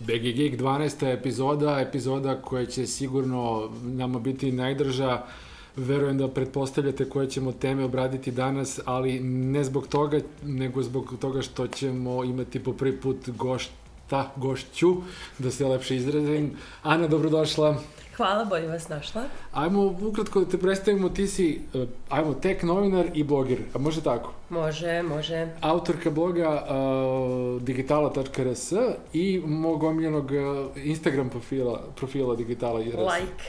BG Geek 12. epizoda, epizoda koja će sigurno nama biti najdrža. Verujem da pretpostavljate koje ćemo teme obraditi danas, ali ne zbog toga, nego zbog toga što ćemo imati po prvi put gošta, gošću, da se lepše izrazim. Ana, dobrodošla. Hvala, bolje vas našla. Ajmo ukratko da te predstavimo, ti si, uh, ajmo, tek novinar i bloger, a može tako? Može, može. Autorka bloga uh, digitala.rs i mog omiljenog uh, Instagram profila, profila digitala. Like,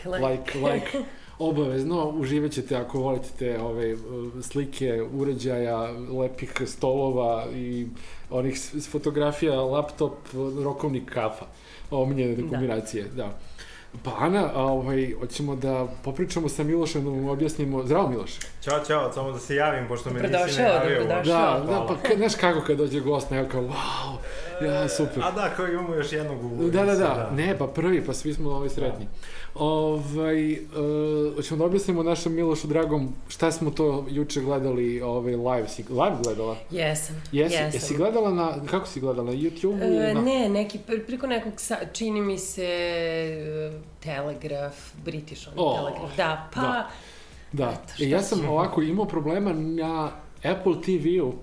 like. Like, like. Obavezno, uživat ćete ako volite te ove, uh, slike, uređaja, lepih stolova i onih fotografija, laptop, rokovnik kafa. Omiljene kombinacije, da. da. Pa Ana, ovaj, hoćemo da popričamo sa Milošem, da mu objasnimo. Zdravo Miloš. Ćao, čao, samo da se javim, pošto me nisi ne javio. Dobrodošao, Da, da, pa ka, znaš kako kad dođe gost, ne, kao, wow, ja, super. A da, kao imamo još jednog u... Da, da, da, ne, pa prvi, pa svi smo ovaj sretni. Da. Ovaj, uh, hoćemo da objasnimo našem Milošu dragom šta smo to juče gledali ovaj, live. Si live gledala? Jesam, Jesi, jesam. Jesi gledala na, kako si gledala, na YouTube? E, na... ne, neki, preko nekog, sa, čini mi se, e, Telegraph, British on O, Telegraph, da, pa... da. Da, Eto, e, ja sam ćemo? ovako imao problema na Apple TV-u, uh,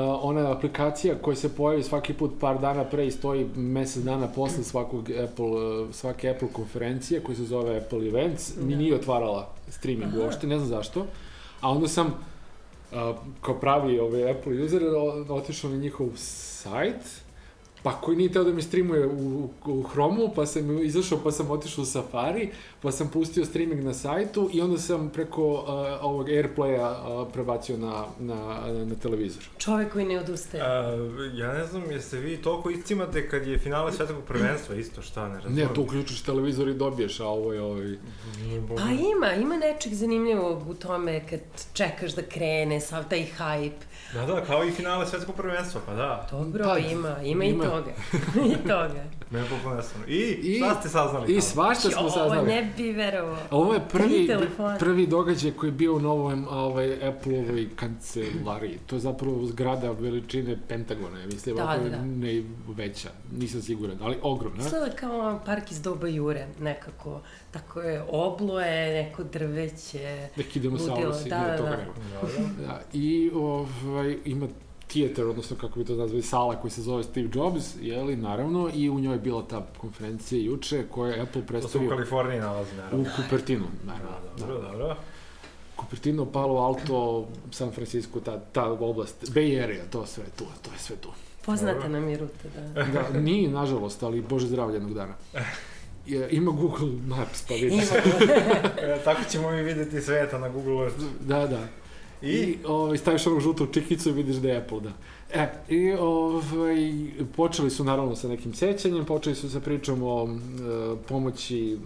ona aplikacija koja se pojavi svaki put par dana pre i stoji mesec dana posle svakog Apple, uh, svake Apple konferencije koja se zove Apple Events, mi Da. nije otvarala streaming Aha. uopšte, ne znam zašto. A onda sam, uh, kao pravi ovaj Apple user, otišao na njihov sajt, pa koji nije teo da mi streamuje u, u Chromu, pa sam izašao, pa sam otišao u Safari, pa sam pustio streaming na sajtu i onda sam preko uh, ovog Airplaya uh, prebacio na, na, na televizor. Čovek koji ne odustaje. A, ja ne znam, jeste vi toliko iscimate kad je finale svetog prvenstva, isto šta, ne razumem. Ne, tu uključiš televizor i dobiješ, a ovo je ovaj... Pa ima, ima nečeg zanimljivog u tome kad čekaš da krene, sav taj hype. Da, da, kao i finale svetskog prvenstva, pa da. Dobro, Pa, ima, ima, ima. i toga. I toga. Potpuno jasno. I, I- šta ste saznali? I svašta smo Jo, saznali. ne bi verovao. Ovo je prvi, prvi događaj koji je bio u novom ovaj, Apple-ovoj kancelariji. To je zapravo zgrada veličine Pentagona, ja mislim, Da, ovako da, da. ne veća, nisam siguran, ali ogromna. Izgleda kao park iz doba Jure, nekako. Tako je, oblo je, neko drveće. Neki dinosaurusi, da, da, toga da. nema. Da, da. Da, i ovaj, ima tijetar, odnosno kako bi to nazvali, sala koja se zove Steve Jobs, jeli, naravno, i u njoj je bila ta konferencija juče koja je Apple To se u predstavio Kaliforniji nalazi, u naravno. Cupertinu, naravno. Da, dobro, dobro. Cupertino, Palo Alto, San Francisco, ta, ta oblast, Bay Area, to sve tu, to je sve tu. Poznata Dobro. nam je ruta, da. Da, nije, nažalost, ali Bože zdravlje jednog dana. Je, ima Google Maps, pa vidi. Ima. E, tako ćemo mi videti sveta na Google Earth. Da, da. I, I, ovaj, staviš onog žutu čikicu i vidiš da je Apple, da. E, i ovaj, počeli su naravno sa nekim sećanjem, počeli su sa pričom o e, pomoći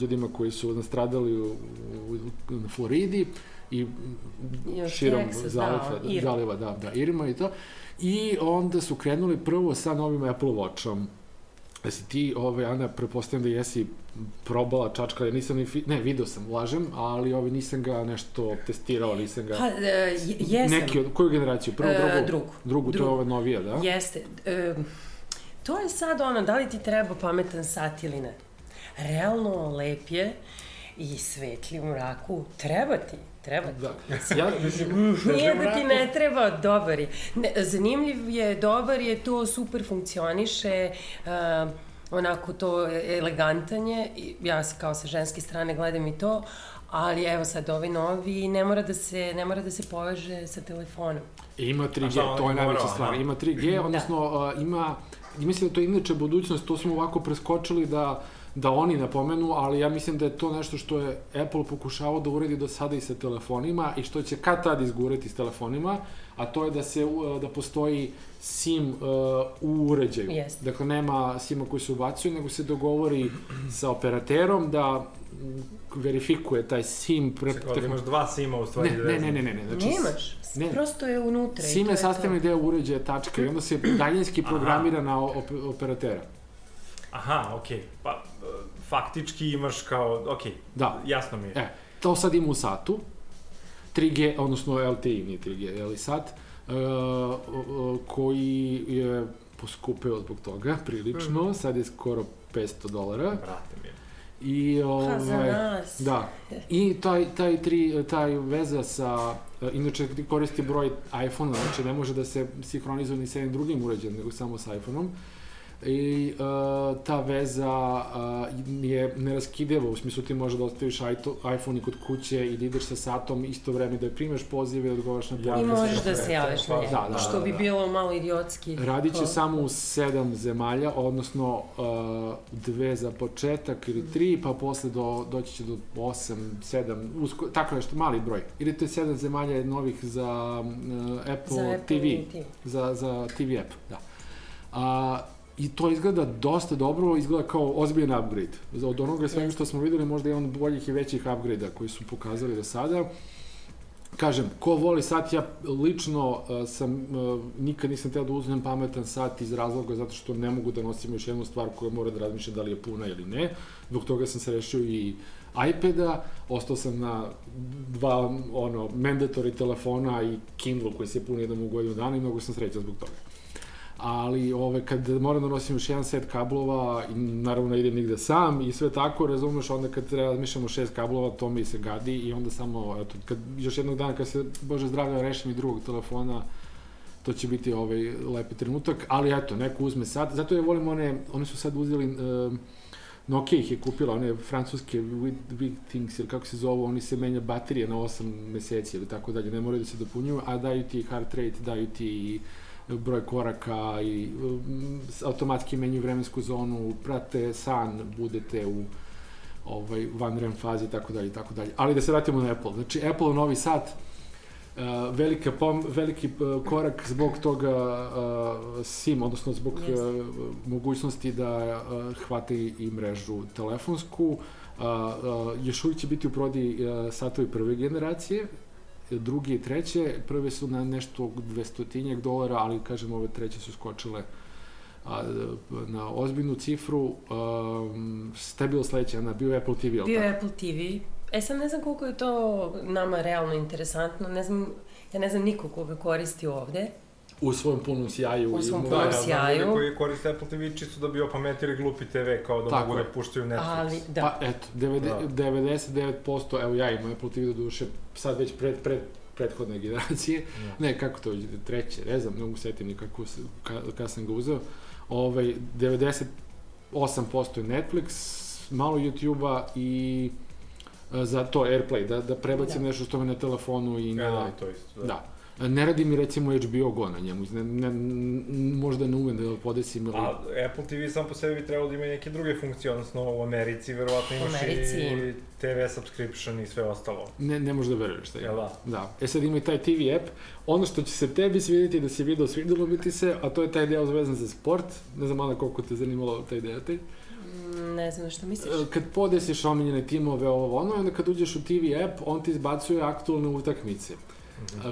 ljudima koji su nastradali u, u, na Floridi i Još širom Texas, da, zaliva, Irma. zaliva, da, da, Irma i to. I onda su krenuli prvo sa novim Apple Watchom. Jesi ti, ovaj, Ana, prepostavljam da jesi probala čačka, ja nisam ni, fi- ne, video sam, lažem, ali ovaj, nisam ga nešto testirao, nisam ga... Pa, e, je- jesam. Neki od, koju generaciju? Prvu, E, drugu? drugu. Drugu, to je Drugu. ova novija, da? Jeste. E, to je sad ono, da li ti treba pametan sat ili ne? Realno lep je i svetli u mraku. Treba ti, treba ti. Da. Ja, mislim, Nije da ti ne treba, dobar je. Ne, zanimljiv je, dobar je, to super funkcioniše, uh, onako to elegantanje, i ja kao sa ženske strane gledam i to, ali evo sad ovaj novi ne mora da se, ne mora da se poveže sa telefonom. ima A 3G, šta on to je najveća stvar. Ima 3G, odnosno uh, ima, mislim da to je inače budućnost, to smo ovako preskočili da da oni napomenu, ali ja mislim da je to nešto što je Apple pokušavao da uredi do sada i sa telefonima i što će kad tad izgureti s telefonima, a to je da se uh, da postoji SIM uh, u uređaju. Jeste. Dakle, nema SIM-a koji se ubacuje, nego se dogovori sa operaterom da mm, verifikuje taj SIM pre, Čekaj, ovdje imaš dva sima u stvari. ne, ne, ne, ne, ne, ne, znači Nemaš, ne. prosto je unutra. i SIM je sastavni deo uređaja tačka i onda se daljinski Aha. programira na op operatera. Aha, okej. Pa, e, faktički imaš kao, okej, Da. jasno mi je. E, to sad ima u satu. 3G, odnosno LTE, nije 3G, je li sat, o- o, koji je poskupeo zbog toga, prilično, sad je skoro 500 dolara. Brate mi. I, Pa za ovaj, nas. Da. I taj, taj, tri, taj veza sa, e, inače ti koristi broj iPhone-a, znači ne može da se sinhronizuje ni sa jednim drugim uređajem, nego samo sa iPhone-om. I uh, ta veza uh, je neraskidiva, u smislu ti možeš da ostaviš iPhone i kod kuće i da ideš sa satom isto vreme da primeš pozive i odgovaraš na pozive. I možeš da da se javiš na to njega. Da, da, Što da, bi da. bilo malo idiotski. Radit će samo u sedam zemalja, odnosno uh, dve za početak ili tri, pa posle do, doći će do osam, sedam, usko, tako nešto, mali broj. Ili to je sedam zemalja novih za uh, Apple, Za Apple TV, TV. za, za TV app, da. A, I to izgleda dosta dobro, izgleda kao ozbiljan upgrade. Od onoga svega što smo videli, možda je on boljih i većih upgrade-a koji su pokazali do sada. Kažem, ko voli sat, ja lično uh, sam, uh, nikad nisam teo da uzmem pametan sat iz razloga zato što ne mogu da nosim još jednu stvar koja mora da razmišlja da li je puna ili ne. Zbog toga sam se rešio i iPada, ostao sam na dva ono, mandatory telefona i Kindle koji se puni jednom u godinu dana i mnogo sam srećan zbog toga. Ali ove, kad moram da nosim još jedan set kablova i naravno ne idem nigde sam i sve tako, razumeš, onda kad treba razmišljamo šest kablova, to mi se gadi i onda samo, eto, kad, još jednog dana kad se, Bože zdravlja, rešim i drugog telefona, to će biti ovaj lepi trenutak, ali eto, neko uzme sad, zato ja volim one, oni su sad uzeli, um, Nokia ih je kupila, one francuske Big, Things, ili kako se zovu, oni se menja baterije na 8 meseci ili tako dalje, ne moraju da se dopunjuju, a daju ti heart rate, daju ti i broj koraka i um, automatski menju vremensku zonu, prate san, budete u ovaj, van REM fazi i tako dalje i tako dalje. Ali da se vratimo na Apple. Znači, Apple novi sat, uh, velika pom, veliki uh, korak zbog toga uh, SIM, odnosno zbog uh, mogućnosti da hvate i, mrežu telefonsku. Još uvijek će biti u prodi satovi prve generacije, drugi i treće, prve su na nešto 200 dolara, ali kažem ove treće su skočile a, na ozbiljnu cifru. Um, šta je bilo sledeće, Ana? Bio Apple TV, jel Bio tako? Apple TV. E sad ne znam koliko je to nama realno interesantno, ne znam, ja ne znam niko koga koristi ovde. U svom punom sjaju. U svom i- Da, punom ja znam sjaju. ljudi koji koriste Apple TV čisto da bi opametili glupi TV, kao da Tako mogu je. da puštaju Netflix. Ali, da. Pa eto, 90, Da. 99%, evo ja imam Apple TV do duše, sad već pred, pred, prethodne generacije, Da. ne, kako to, treće, ne znam, ne mogu setim ni kako se, ka, sam ga uzeo, ovaj, 98% je Netflix, malo YouTube-a i e, za to Airplay, da, da prebacim Da. nešto što me na telefonu i ne Ja, da, da, to isto. Da. da. Ne radi mi recimo HBO Go na njemu, ne, ne, možda ne umem da ga podesim ili... A Apple TV sam po sebi bi trebalo da ima neke druge funkcije, odnosno u Americi verovatno imaš Americi i. TV subscription i sve ostalo. Ne, ne možeš da veruješ šta Jel ima. da? Da. E sad ima i taj TV app. Ono što će se tebi svidjeti da si video, svidjelo bi ti se, a to je taj deo vezan za sport. Ne znam, Ana, koliko te zanimalo taj deo. Taj. Mm, Ne znam što misliš. E, Kad podesiš omiljene timove, ovo ono, onda kad uđeš u TV app, on ti izbacuje aktualne utakmice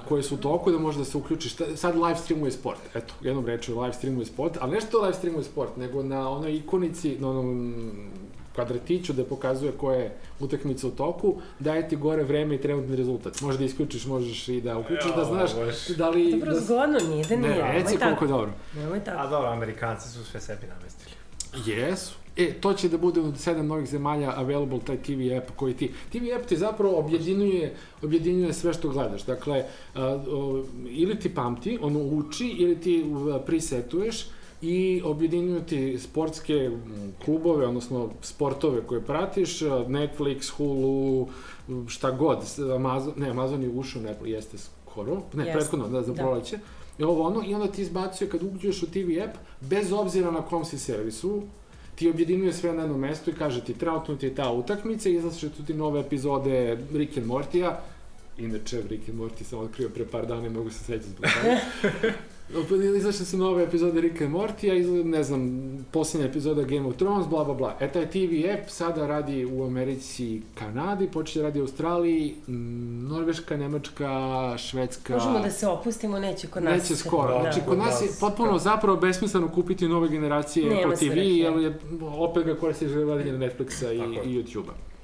koje su u toku da možeš da se uključiš. Šta- Sad live streamuje sport, eto, jednom reču live streamuje sport, ali ne što live streamuje sport, nego na onoj ikonici, na onom kvadratiću da pokazuje koja je utakmica u toku, daje ti gore vreme i trenutni rezultat. Možeš da isključiš, možeš i da uključiš, da Ja, znaš da li... Dobro, da, zgodno nije da nije. ne, reci koliko je dobro. Nemoj tako. A dobro, Amerikanci su sve sebi namestili. Jesu. E, to će da bude u sedam novih zemalja available taj TV app koji ti... TV app ti zapravo objedinjuje, objedinjuje sve što gledaš. Dakle, ili ti pamti, ono uči, ili ti presetuješ i objedinjuje ti sportske klubove, odnosno sportove koje pratiš, Netflix, Hulu, šta god, Amazon, ne, Amazon je ušao, ne, jeste skoro, ne, Jeste. prethodno, da, za Da. proleće. I ovo ono, i onda ti izbacuje kad uđeš u TV app, bez obzira na kom si servisu, ti objedinjuje sve na jedno mesto i kaže ti trenutno ti je ta utakmica i izlače tu ti nove epizode Rick and Mortya, inače Rick and Morty sam otkrio pre par dana i mogu se sećati zbog toga. Izašle su nove epizode Rick and Morty, a izgleda, ne znam, posljednja epizoda Game of Thrones, bla, bla, bla. E, taj TV app sada radi u Americi i Kanadi, počeće radi u Australiji, m, Norveška, Nemačka, Švedska... Možemo da se opustimo, neće kod nas. Neće skoro. Da, znači, kod kod nas je nas, potpuno da. zapravo besmisleno kupiti nove generacije Nema Apple TV, jer je opet ga koristiš gledanje Netflixa i, i YouTube-a.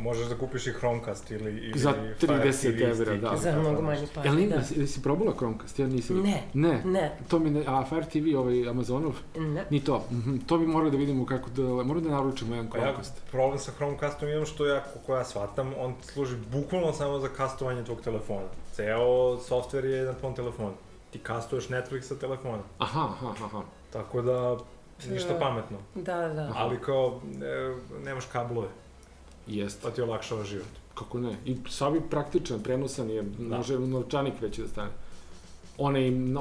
Možeš da kupiš i Chromecast ili, ili Za Fire 30 TV evra, da. Za mnogo manje pare, Jel, ni, da. jesi, jesi probala Chromecast? Ja nisam. Ne, Ne. ne, To mi ne, a Fire TV, ovaj Amazonov, ne. ni to. Mhm, To bi morali da vidimo kako da, moramo da naručimo jedan Pa ja, Chromecast. problem sa Chromecastom je što ja, kako ja shvatam, on služi bukvalno samo za kastovanje tvog telefona. Ceo softver je na tvom telefonu. Ti kastuješ Netflix sa telefona. Aha, aha, aha. Tako da, ništa Da. pametno. Da, da. Ali kao, e, nemaš kablove, Jeste. pa ti olakšava život. Kako ne? I sad bi praktičan, prenosan je, Da. može novčanik već da stane. One im na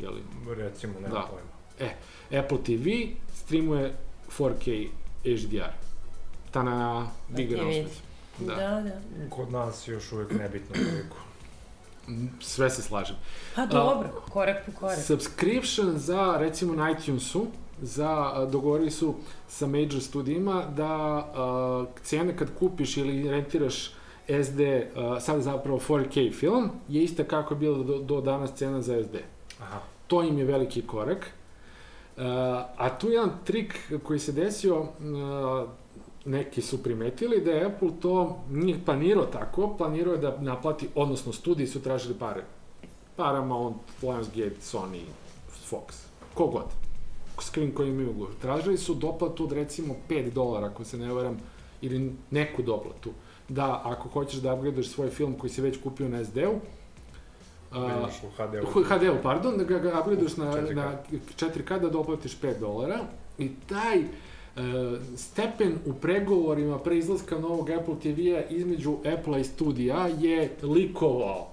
je li? Recimo, nema Da. pojma. Apple TV streamuje 4K HDR. Ta na big. Da. Da, da. Kod nas još uvek nebitno koliko. Sve se slažem. Pa dobro, korak po korak. Subscription za, recimo, na iTunesu, za, a, dogovorili su sa major studijima da a, cene kad kupiš ili rentiraš SD, a, sad zapravo 4K film, je ista kako je bila do, do danas cena za SD. Aha. To im je veliki korak. Uh, a tu je jedan trik koji se desio, uh, neki su primetili da je Apple to nije planirao tako, planirao je da naplati, odnosno studiji su tražili pare. Paramount, Lionsgate, Sony, Fox, kogod. Screen koji imaju ugovor. Tražili su doplatu od recimo 5 dolara, ako se ne varam, ili neku doplatu. Da, ako hoćeš da upgradeš svoj film koji si već kupio na SD-u, uh, HD-u. Pardon, da ga, upgradeš na, 4K. na 4K da doplatiš 5 dolara i taj e, stepen u pregovorima pre izlaska novog Apple TV-a između Apple-a i studija je likovao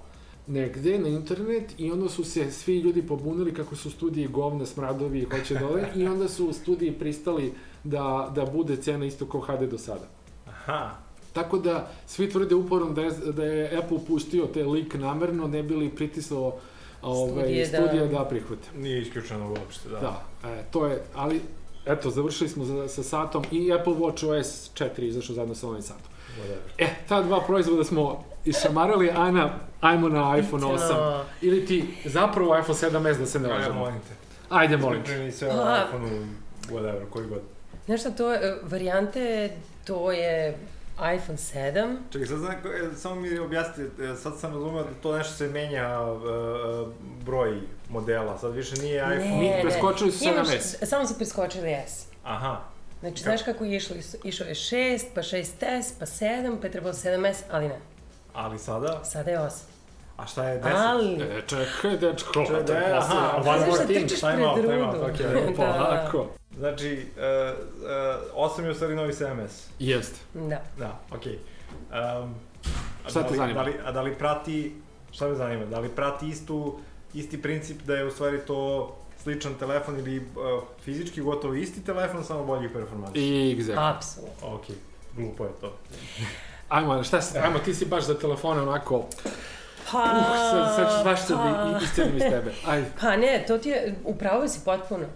negde na internet i onda su se svi ljudi pobunili kako su studiji govna, smradovi i hoće dole i onda su studiji pristali da, da bude cena isto kao HD do sada. Aha. Tako da, svi tvrde uporno da je, da je Apple pustio te lik namerno, ne bi li pritisao ovaj, Studije studija da- da, prihvate. Nije isključeno uopšte, da. Da, e, to je, ali, eto, završili smo za, sa satom i Apple Watch OS 4 izašao zajedno sa ovim satom. Whatever. E, ta dva proizvoda smo išamarali, Ana, ajmo na iPhone 8. No. Ili ti zapravo iPhone 7s da se ne Ajde, lažemo. molim te. Ajde, molim te. Ispričaj mi sve o Pa- iPhone-u, whatever, koji god. Znaš šta, to je, varijante, to je iPhone 7, Čekaj, sad znam, e, samo mi objasnite, e, sad sam razumeo da to nešto se menja e, broj modela, sad više nije iPhone. Mi preskočili su Imaš- 7S. Samo su preskočili S. Aha, Znači, Kako? znaš kako je išlo? Išao je 6, pa 6S, pa 7, pa je trebalo 7S, ali ne. ali sada, Sada je 8. a šta je 10? Ali, E, čekaj, dečko, Čekaj, to je aha, posle. one more da time out, pred time out, rudu. okej. Da, da. Polako. Znači, e, e, 8 je u stvari novi 7S. Jeste. da. Da, okej. Um, a Šta da te zanima? Da li, a da li prati, šta me zanima, da li prati istu, isti princip da je u stvari to sličan telefon ili uh, fizički gotovo isti telefon, samo bolji performans? I exactly. Apsolutno. Ok, glupo je to. Ajmo, šta si, ajmo, ti si baš za telefone onako, Pa, uh, sad, sad ću svašta pa, da iscedim iz tebe. Ajde. pa ne, to ti je, upravo si potpuno.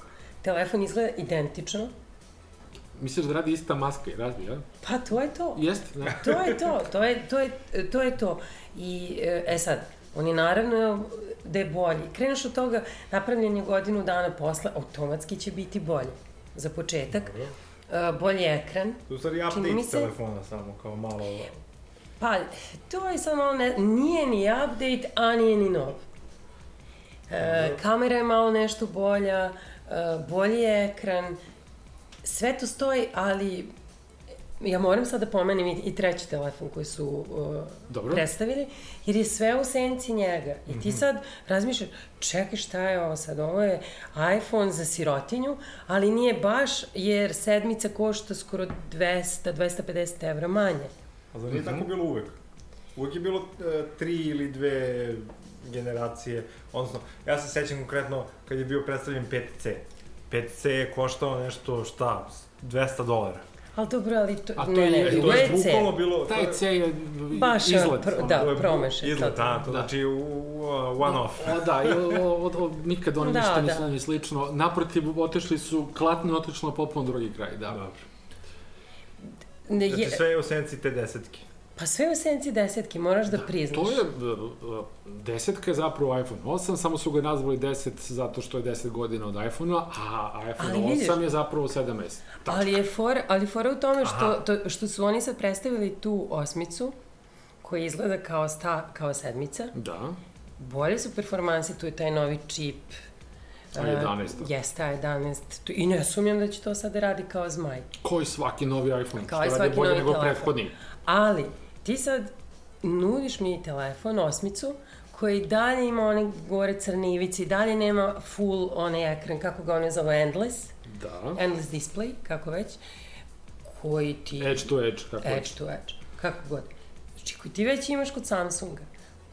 Telefon izgleda identično. Misliš da radi ista maska i razbi, ja? Pa to je to. Jeste, da. To je to, to je to. Je, to, je to. I, e sad, on je naravno da je bolji. Kreneš od toga, napravljen je godinu dana posle, automatski će biti bolji. Za početak, Dobro. e, bolji ekran. To je u stvari update se- telefona samo, kao malo... Pa, to je samo malo, ne, nije ni update, a nije ni nov. E, kamera je malo nešto bolja, e, bolji je ekran, sve to stoji, ali ja moram sad da pomenem i, i treći telefon koji su uh, Dobro. predstavili, jer je sve u senci njega. I ti sad razmišljaš, čekaj šta je ovo sad, ovo je iPhone za sirotinju, ali nije baš, jer sedmica košta skoro 200, 250 evra manje. A zar nije Mhm. tako bilo uvek? Uvek je bilo e, tri ili dve generacije, odnosno, ja se sećam konkretno kad je bio predstavljen 5C. 5C je koštao nešto, šta, 200 dolara. Ali dobro, ali to, A to ne, ne, je- drugo to je je C. bukvalno bilo... Taj C je Baš, izlet. pr- ono. da. bu- promašaj, Izlet, totalno. a, to Da. znači uh, one off. O, da, o, o, o, nikad oni Da, ništa da. nisu ni slično. Naprotiv, otišli su, klatno otišlo na potpuno drugi kraj, da. Dobro. Ne, Znači je, sve je u senci te desetke. Pa sve u senci desetke, moraš da, priznaš. To je, uh, uh, desetka je zapravo iPhone 8, samo su ga nazvali 10 zato što je 10 godina od iPhone-a, a iPhone Ali 8 vidiš- je zapravo 7S. Ali je for, ali fora u tome što, Aha. to, što su oni sad predstavili tu osmicu, koja izgleda kao, sta, kao sedmica. Da. Bolje su performanse, tu je taj novi čip. A Uh, 11. Jeste, A11. Tu- I ne sumnjam da će to sad da radi kao zmaj. Koji svaki novi iPhone, Kao što radi bolje nego prethodni. Ali, ti sad nudiš mi telefon, osmicu, koji dalje ima one gore crne ivice, dalje nema full onaj ekran, kako ga one zove, endless, Da. endless display, kako već, koji ti... Edge to edge, kako edge hoćeš. to edge, kako god. Znači, koji ti već imaš kod Samsunga,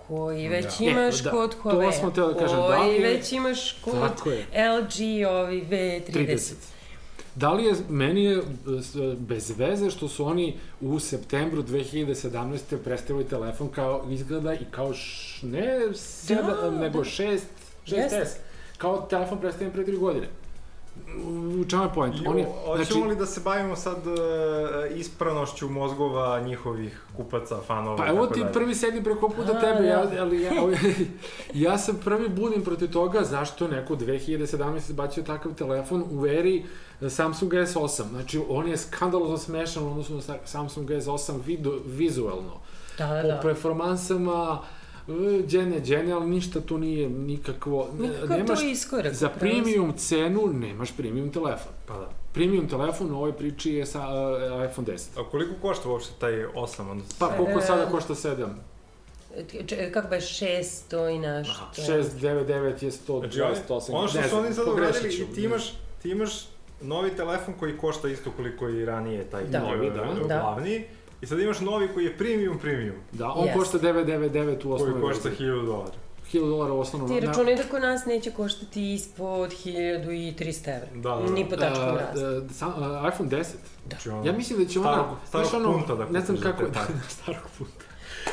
koji već Da. imaš E, da, kod to Huawei, da kažem, da koji je- već imaš kod. LG ovi V30. 30. Da li je, meni je bez veze što su oni u septembru 2017. predstavili telefon kao izgleda i kao š, ne 7, Da, nego da. 6, 6S. Jeste. Kao telefon predstavljen pre 3 godine. U čemu je point? On je, Hoćemo znači, li da se bavimo sad uh, ispranošću mozgova njihovih kupaca, fanova Pa evo ti dalje? prvi sedi preko puta A, tebe, ja, ali ja, ja sam prvi budim protiv toga zašto neko 2017 bacio takav telefon u eri Samsung S8. Znači, on je skandalozno smešan u odnosu na sa- Samsung S8 vidu, vizuelno. Da, da, Po da. performansama, e, džene, džene, ali ništa tu nije nikakvo... Nikakav nemaš, to iskorak. za premium cenu nemaš premium telefon. Pa da. Premium telefon u ovoj priči je sa, uh, iPhone 10. A koliko košta uopšte taj 8? Onda Pa koliko E, sada košta 7? Č- kako je 600 i nešto. 699 je 100, Znači, oni, 108. ono što ne su znam, oni sad uradili, ti imaš, ti imaš novi telefon koji košta isto koliko i ranije taj Da. Novi, e, da. Da. glavni. I sad imaš novi koji je premium premium, Da, on Jeste. košta 999 u koji osnovnoj košta verziji. 1000 dolara. 1000 dolara u osnovnom. Ti računaj da kod nas neće koštati ispod 1300 evra. Da, da, da. Ni po tačkom Uh, rastu. uh, sam, uh, iPhone 10. Znači, ono, Ja mislim da će ona... starog- starog ono, punta da ne znam kako... pare. Da, starog punta.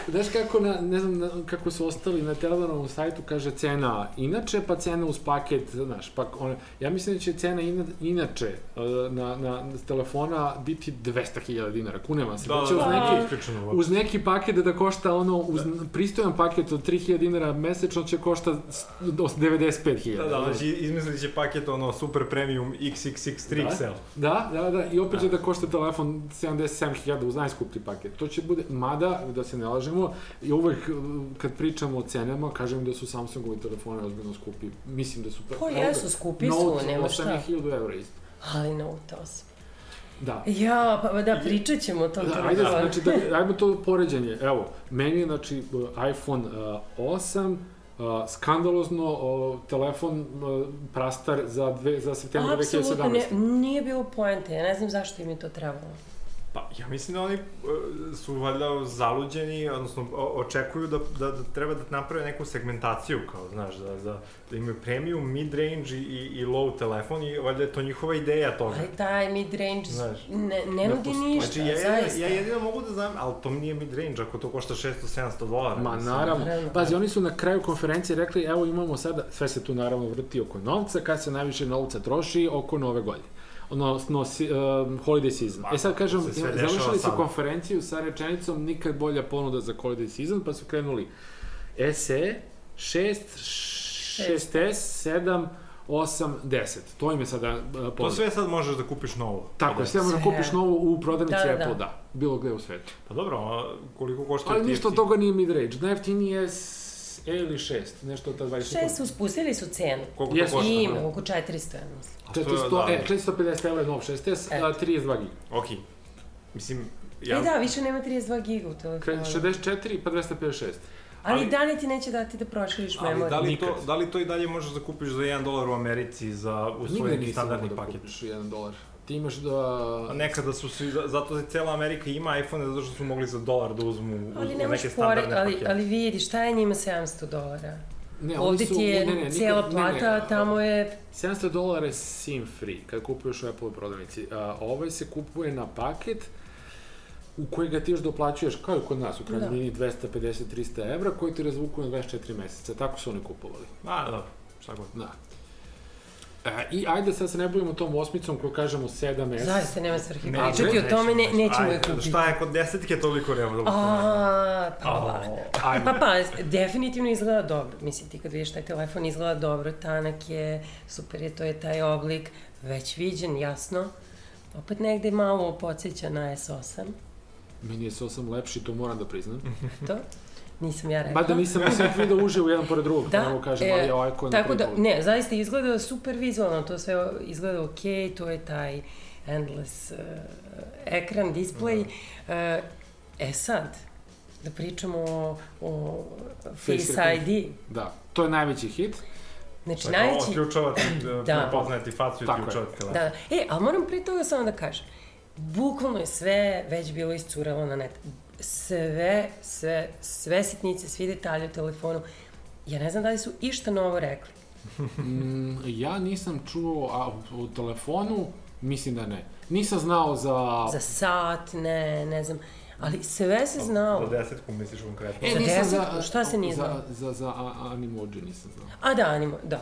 Znaš kako, na, ne znam na, kako su ostali na Telenovom sajtu, kaže cena inače, pa cena uz paket, znaš, pa on, ja mislim da će cena ina, inače uh, na, na, na telefona biti 200.000 dinara, kunevam se, Da, da, da, uz da, neki, isključeno. uz neki paket da košta ono, uz pristojan paket od 3000 dinara mesečno će košta s- do 95.000. Da, da, znači izmislit će paket ono super premium XXX 3XL. Da, da, da, i opet će da košta telefon 77.000 uz najskuplji paket. To će bude, mada, da se ne lažemo, i uvek uh, kad pričamo o cenama, kažem da su Samsungovi telefoni ozbiljno skupi. Mislim da su... Pa jesu, skupi su, Note nema šta. 8.000 evra isto. Ali Note 8. Da. Ja, pa da, pričat ćemo o tom Da, ajde, znači, da, ajmo to poređenje. Evo, meni je, znači, iPhone uh, 8, uh, skandalozno uh, telefon uh, prastar za, dve, za septembar 2017. Apsolutno, nije bilo poente, ja ne znam zašto im je to trebalo. Pa, ja mislim da oni e, su valjda zaluđeni, odnosno o- očekuju da, da, da treba da naprave neku segmentaciju, kao, znaš, da, da, da imaju premium, mid-range i, i, i low telefon i valjda je to njihova ideja toga. Ali taj mid-range Znaš, ne, ne Ne nudi postoji. ništa, znači, ja, zaista. ja, ja jedino mogu da znam, ali to nije mid-range ako to košta 600-700 dolara. Ma mislim. naravno. Naravno. Pazi, oni su na kraju konferencije rekli, evo imamo sada, sve se tu naravno vrti oko novca, kad se najviše novca troši, oko nove godine. Odnosno, si, um, holiday season. Ma, e sad kažem, to se završili su konferenciju sa rečenicom nikad bolja ponuda za holiday season, pa su krenuli SE, 6, 6S, 7, 8, 10. To im je sada uh, To ponuda. sve sad možeš da kupiš novo. Tako sve možda Sve. kupiš novu u prodavnici Da, da, da. Apple, da. Bilo gde u svetu. Pa dobro, koliko košta Ali ništa od toga nije mid-range. Najjeftiniji je E ili 6, nešto od ta 20 Šest su spustili su cenu. Koliko to Jesu. košta? Ima, oko 400, ja mislim. A to je, 400, da. e, 450 evra je nov 6S, a Eto. 32 giga. Ok. Mislim, Ja. ja... E da, više nema 32 giga u telefonu. 64 pa 256. Ali, ali- da li ti neće dati da proširiš Ali memoriju? da li, to, Nikad. da li to i dalje možeš da kupiš za 1 dolar u Americi za usvojeni standardni da paket? kupiš 1 dolar. Ti imaš da... A nekada su svi, zato je cela Amerika ima iPhone zato što su mogli za dolar da uzmu uz, Ali uz nemaš neke pore, standardne ali, pakete. ali vidi, šta je njima 700 dolara? Ne, Ovde su- ti je ne, ne, nikad- cijela ne, ne, plata, a tamo je... 700 dolara je SIM free kad kupuješ u Apple prodavnici. A, ovaj se kupuje na paket u koji ga ti još doplaćuješ, kao i kod nas, u krajnjoj Da. liniji 250-300 evra, koji ti razvuku na 24 meseca. Tako su oni kupovali. A, dobro, šta god. Da. E, I ajde sad se ne bavimo tom osmicom koju kažemo 7S. Zaista nema svrhe Ne, pričati o tome, ne, nećemo je kupiti. Šta je kod desetke toliko revolucionarno? A, pa, A, Ajmo. pa, pa, definitivno izgleda dobro. Mislim, ti kad vidiš taj telefon izgleda dobro, tanak je, super je, to je taj oblik, već viđen, jasno. Opet negde malo podsjeća na S8, Meni je S8 lepši, to moram da priznam. to. Nisam ja rekla. Mada nisam nisam ih video uživo jedan pored drugog, Da, da, mogu kažem, e, ali ovaj ko je na Tako da, ne, zaista izgleda super vizualno, to sve izgleda ok, to je taj endless uh, ekran, display. Uh, e sad, da pričamo o, o Face Face ID. Da, to je najveći hit. Znači, Dakle, najveći... Otključavati, Da. da. prepoznati facu i otključavati telefon. Da, e, ali moram pre toga samo da kažem, bukvalno je sve već bilo iscuralo na net. Sve, sve, sve sitnice, svi detalji u telefonu. Ja ne znam da li su išta novo rekli. Mm, ja nisam čuo a, u telefonu, mislim da ne. Nisam znao za... Za sat, ne, ne znam. Ali sve se znalo. Za desetku misliš konkretno. E, Za desetku, šta se nije za, znao? za, za a, Animoji nisam znao. A da, animo, da.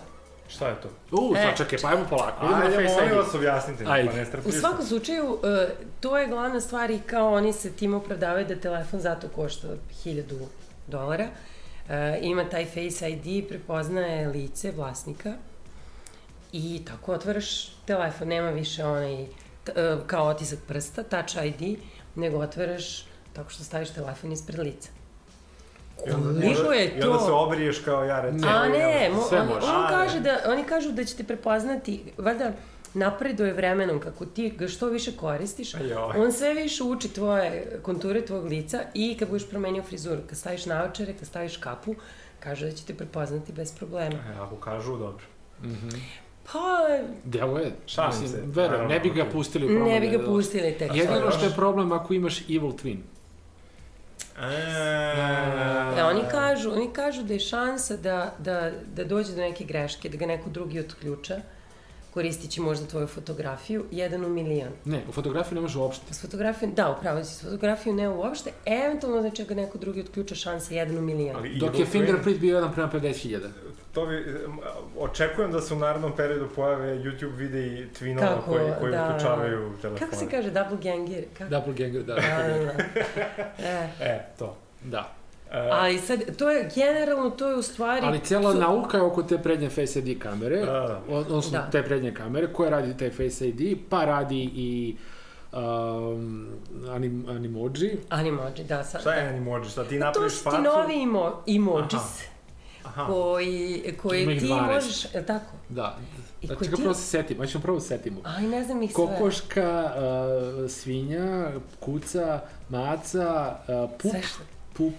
Šta je to? U, E. sad čekaj, pa ajmo polako. Ajde, Face molim vas objasnite, Ajde. pa ne U strpljivo. svakom slučaju, uh, to je glavna stvar i kao oni se tim opravdavaju da telefon zato košta 1000 dolara. Uh, ima taj Face ID, prepoznaje lice vlasnika i tako otvaraš telefon, nema više onaj uh, kao otisak prsta, Touch ID, nego otvaraš tako što staviš telefon ispred lica. I onda- Koliko je I onda se to? obriješ kao ja, recimo. A ne, mo, sve on, može. on kaže ne. da, oni kažu da će te prepoznati, valjda napreduje vremenom kako ti ga što više koristiš, Ajoj. on sve više uči tvoje konture tvog lica i kad budeš promenio frizuru, kad staviš naočare, kad staviš kapu, kaže da će te prepoznati bez problema. E, ako kažu, dobro. Pa, Delo je, mislim, verujem, ne bi ga pustili u ne promene, bi ga da. pustili tek. Jedino što je problem ako imaš Evil Twin. E, oni kažu, oni kažu da je šansa da, da, da dođe do neke greške, da ga neko drugi otključa, koristići možda tvoju fotografiju, jedan u milion. Ne, u fotografiji ne može uopšte. S fotografijom, da, upravo si, s fotografijom ne uopšte, eventualno da će ga neko drugi otključa šansa jedan u milion. Ali Dok je fingerprint bio 1 prema 50.000. To bi, em, očekujem da se u narednom periodu pojave YouTube videi twinova Kako, koji, koji da. uključavaju telefone. Kako se kaže, double ganger? Kako? Doppelganger, da. Da, da, da. E, E, to. Da. E, ali sad, to je, generalno, to je u stvari... Ali cijela su- nauka je oko te prednje Face ID kamere, Da, da. odnosno Da. te prednje kamere, koja radi taj Face ID, pa radi i um, anim, Animoji. Animoji, da, sad. Šta je animoji? Šta ti Pa to napraviš su ti facu? novi emo, emojis, Aha. koji, Ima koji ih ti 12. možeš, je li tako? Da. I Da, koji čekaj, ti- prvo se setim, aj ćemo prvo se setimo. Aj, ne znam ih sve. Kokoška, uh, svinja, kuca, maca, uh, pup, pup,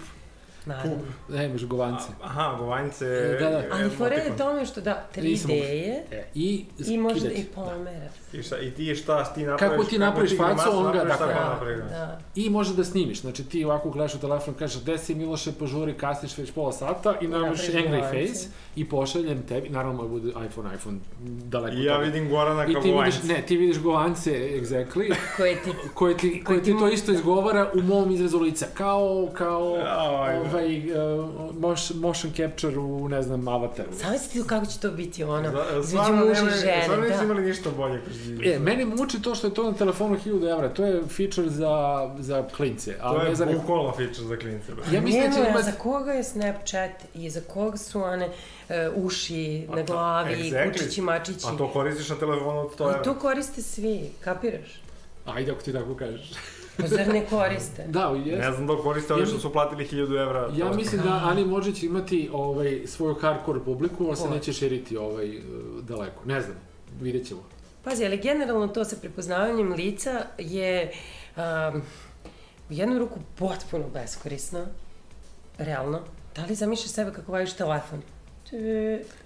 naravno. ne, imaš govance. Aha, govanjce... Da, da. Ali fora je tome što da, 3D Nisam je E, I i možda i pomera. I, šta, I ti šta ti napraviš? Kako ti napraviš ti facu, on ga- napraviš, tako napravi. da. I može da snimiš, znači ti ovako gledaš u telefon, kažeš gde si Miloše, požuri, kasniš već pola sata i napraviš angry govance. face i pošaljem tebi, naravno da bude iPhone, iPhone, daleko I ja toga. vidim Gorana kao ti vidiš, ne, ti vidiš govance, exactly, Koje ti koje ti, koje ti to isto izgovara u mom izrazu lica, kao, kao, Aj, da. ovaj, uh, motion, motion capture u, ne znam, avataru. Zamislite kako će to biti ono, Stvarno muža i nema- žene, nisu da. imali ništa bolje kroz E, meni muči to što je to na telefonu 1000 evra, to je feature za, za klince, a To ne je za bukvalno feature za klince. bro. Ja mislim da će imati... za koga je Snapchat i za koga su one uh, uši A na glavi, exactly. kučići, mačići. A to koristiš na telefonu od 100 Ali evra. to koriste svi, kapiraš? Ajde ako ti tako kažeš. Pa zar ne koriste? Da, jeste. Ne znam da koriste oni što su platili 1000 evra. Ja mislim da Ani Mođe će imati ovaj, svoju hardcore publiku, ali se neće širiti ovaj, eh, daleko. Ne znam, vidjet ćemo. Pazi, ali generalno to sa prepoznavanjem lica je um, u jednu ruku potpuno beskorisno, realno. Da li zamišljaš sebe kako vajiš telefon?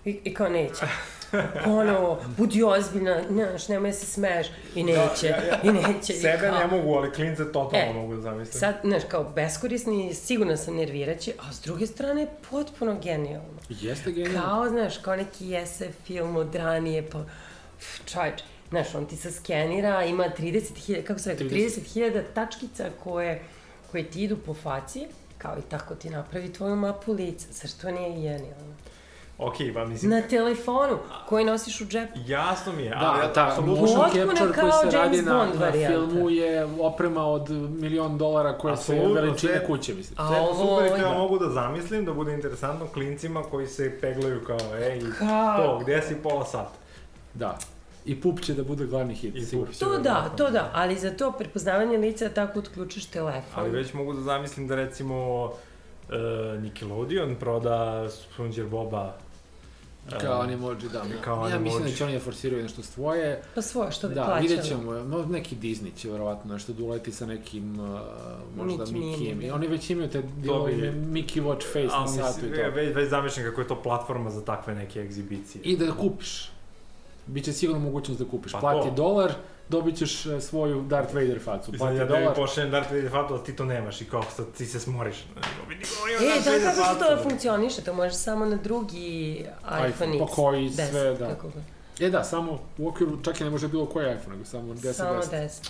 I, I kao neće. Ono, budi ozbiljna, znaš, nemoj se smeješ. I neće, Da, ja- ja- i neće. i Sebe kao. ne mogu, ali klince totalno E, mogu da zamislim. Sad, znaš, kao beskorisni, sigurno sam nerviraće, a s druge strane, potpuno genijalno. Jeste genijalno. Kao, znaš, kao neki SF film od ranije, pa, pff, čovječ, znaš, on ti se skenira, ima 30.000, kako se rekao, 30. 30.000 tačkica koje, koje ti idu po faci, kao i tako ti napravi tvoju mapu lica. Zar to nije genijalno? Ok, pa mislim, Na telefonu koji nosiš u džepu. jasno mi je, ali Da, ta apsolutno- motion capture koji se radi James na, Bond na varijanta. filmu je oprema od milion dolara koja se Apsolutno, veličine sve- kuće, mislim. A Sve ovo, super to ja da. mogu da zamislim, da bude interesantno klincima koji se peglaju kao, ej, Kao- to, gde si pola sata? Da. I pup će da bude glavni hit. I. Pup će To da, verovatno. to da, ali za to prepoznavanje lica tako otključaš telefon. Ali već mogu da zamislim da recimo uh, Nickelodeon proda Spongebob Boba e, Kao oni emoji, da. Kao ja mislim da će oni da forsiraju nešto svoje. Pa svoje, što bi Da, plaćali. vidjet ćemo. No, neki Disney će verovatno nešto da uleti sa nekim, uh, možda Mickey I da. oni već imaju te dilove, bi- Mickey Watch Face na Ali satu i to. već, već zamišljam kako je to platforma za takve neke egzibicije. I da kupiš. Biće sigurno mogućnost da kupiš. Pa Plati to. dolar, dobit ćeš uh, svoju Darth Vader facu. Plati ja tebi dolar. pošaljem Darth Vader fatu, a ti to nemaš i kao sad ti se smoriš. E, da, Vader kako što fatu. to funkcioniše? To može samo na drugi iPhone, iPhone, X. pa koji 10, sve, da. Kako. E da, samo u okviru, čak i ne može bilo koji iPhone, nego samo 10 Samo 10.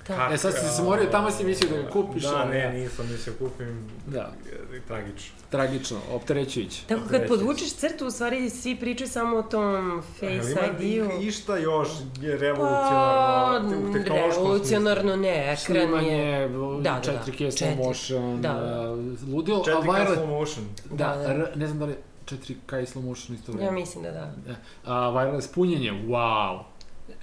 10. Kako? Da. E sad si se smorio, tamo si mislio da ga kupiš. Da, a ne, nisam mislio kupim. Da, E, Tragično. tragično, opterećujuće. Tako kad Reći podvučeš crtu, u stvari svi pričaju samo o tom Face ima ID-u. išta još je Pa, revolucionarno u tehnološkom smislu? revolucionarno ne, ekran je... Snimanje, Da, da, da. 4K slow Četiri. motion, Da, da. uh, ludilo, a 4K wireless, slow motion. da, Da, da. r- ne znam da li je 4K i slow motion isto Ja vreme. mislim da da. A wireless punjenje, wow.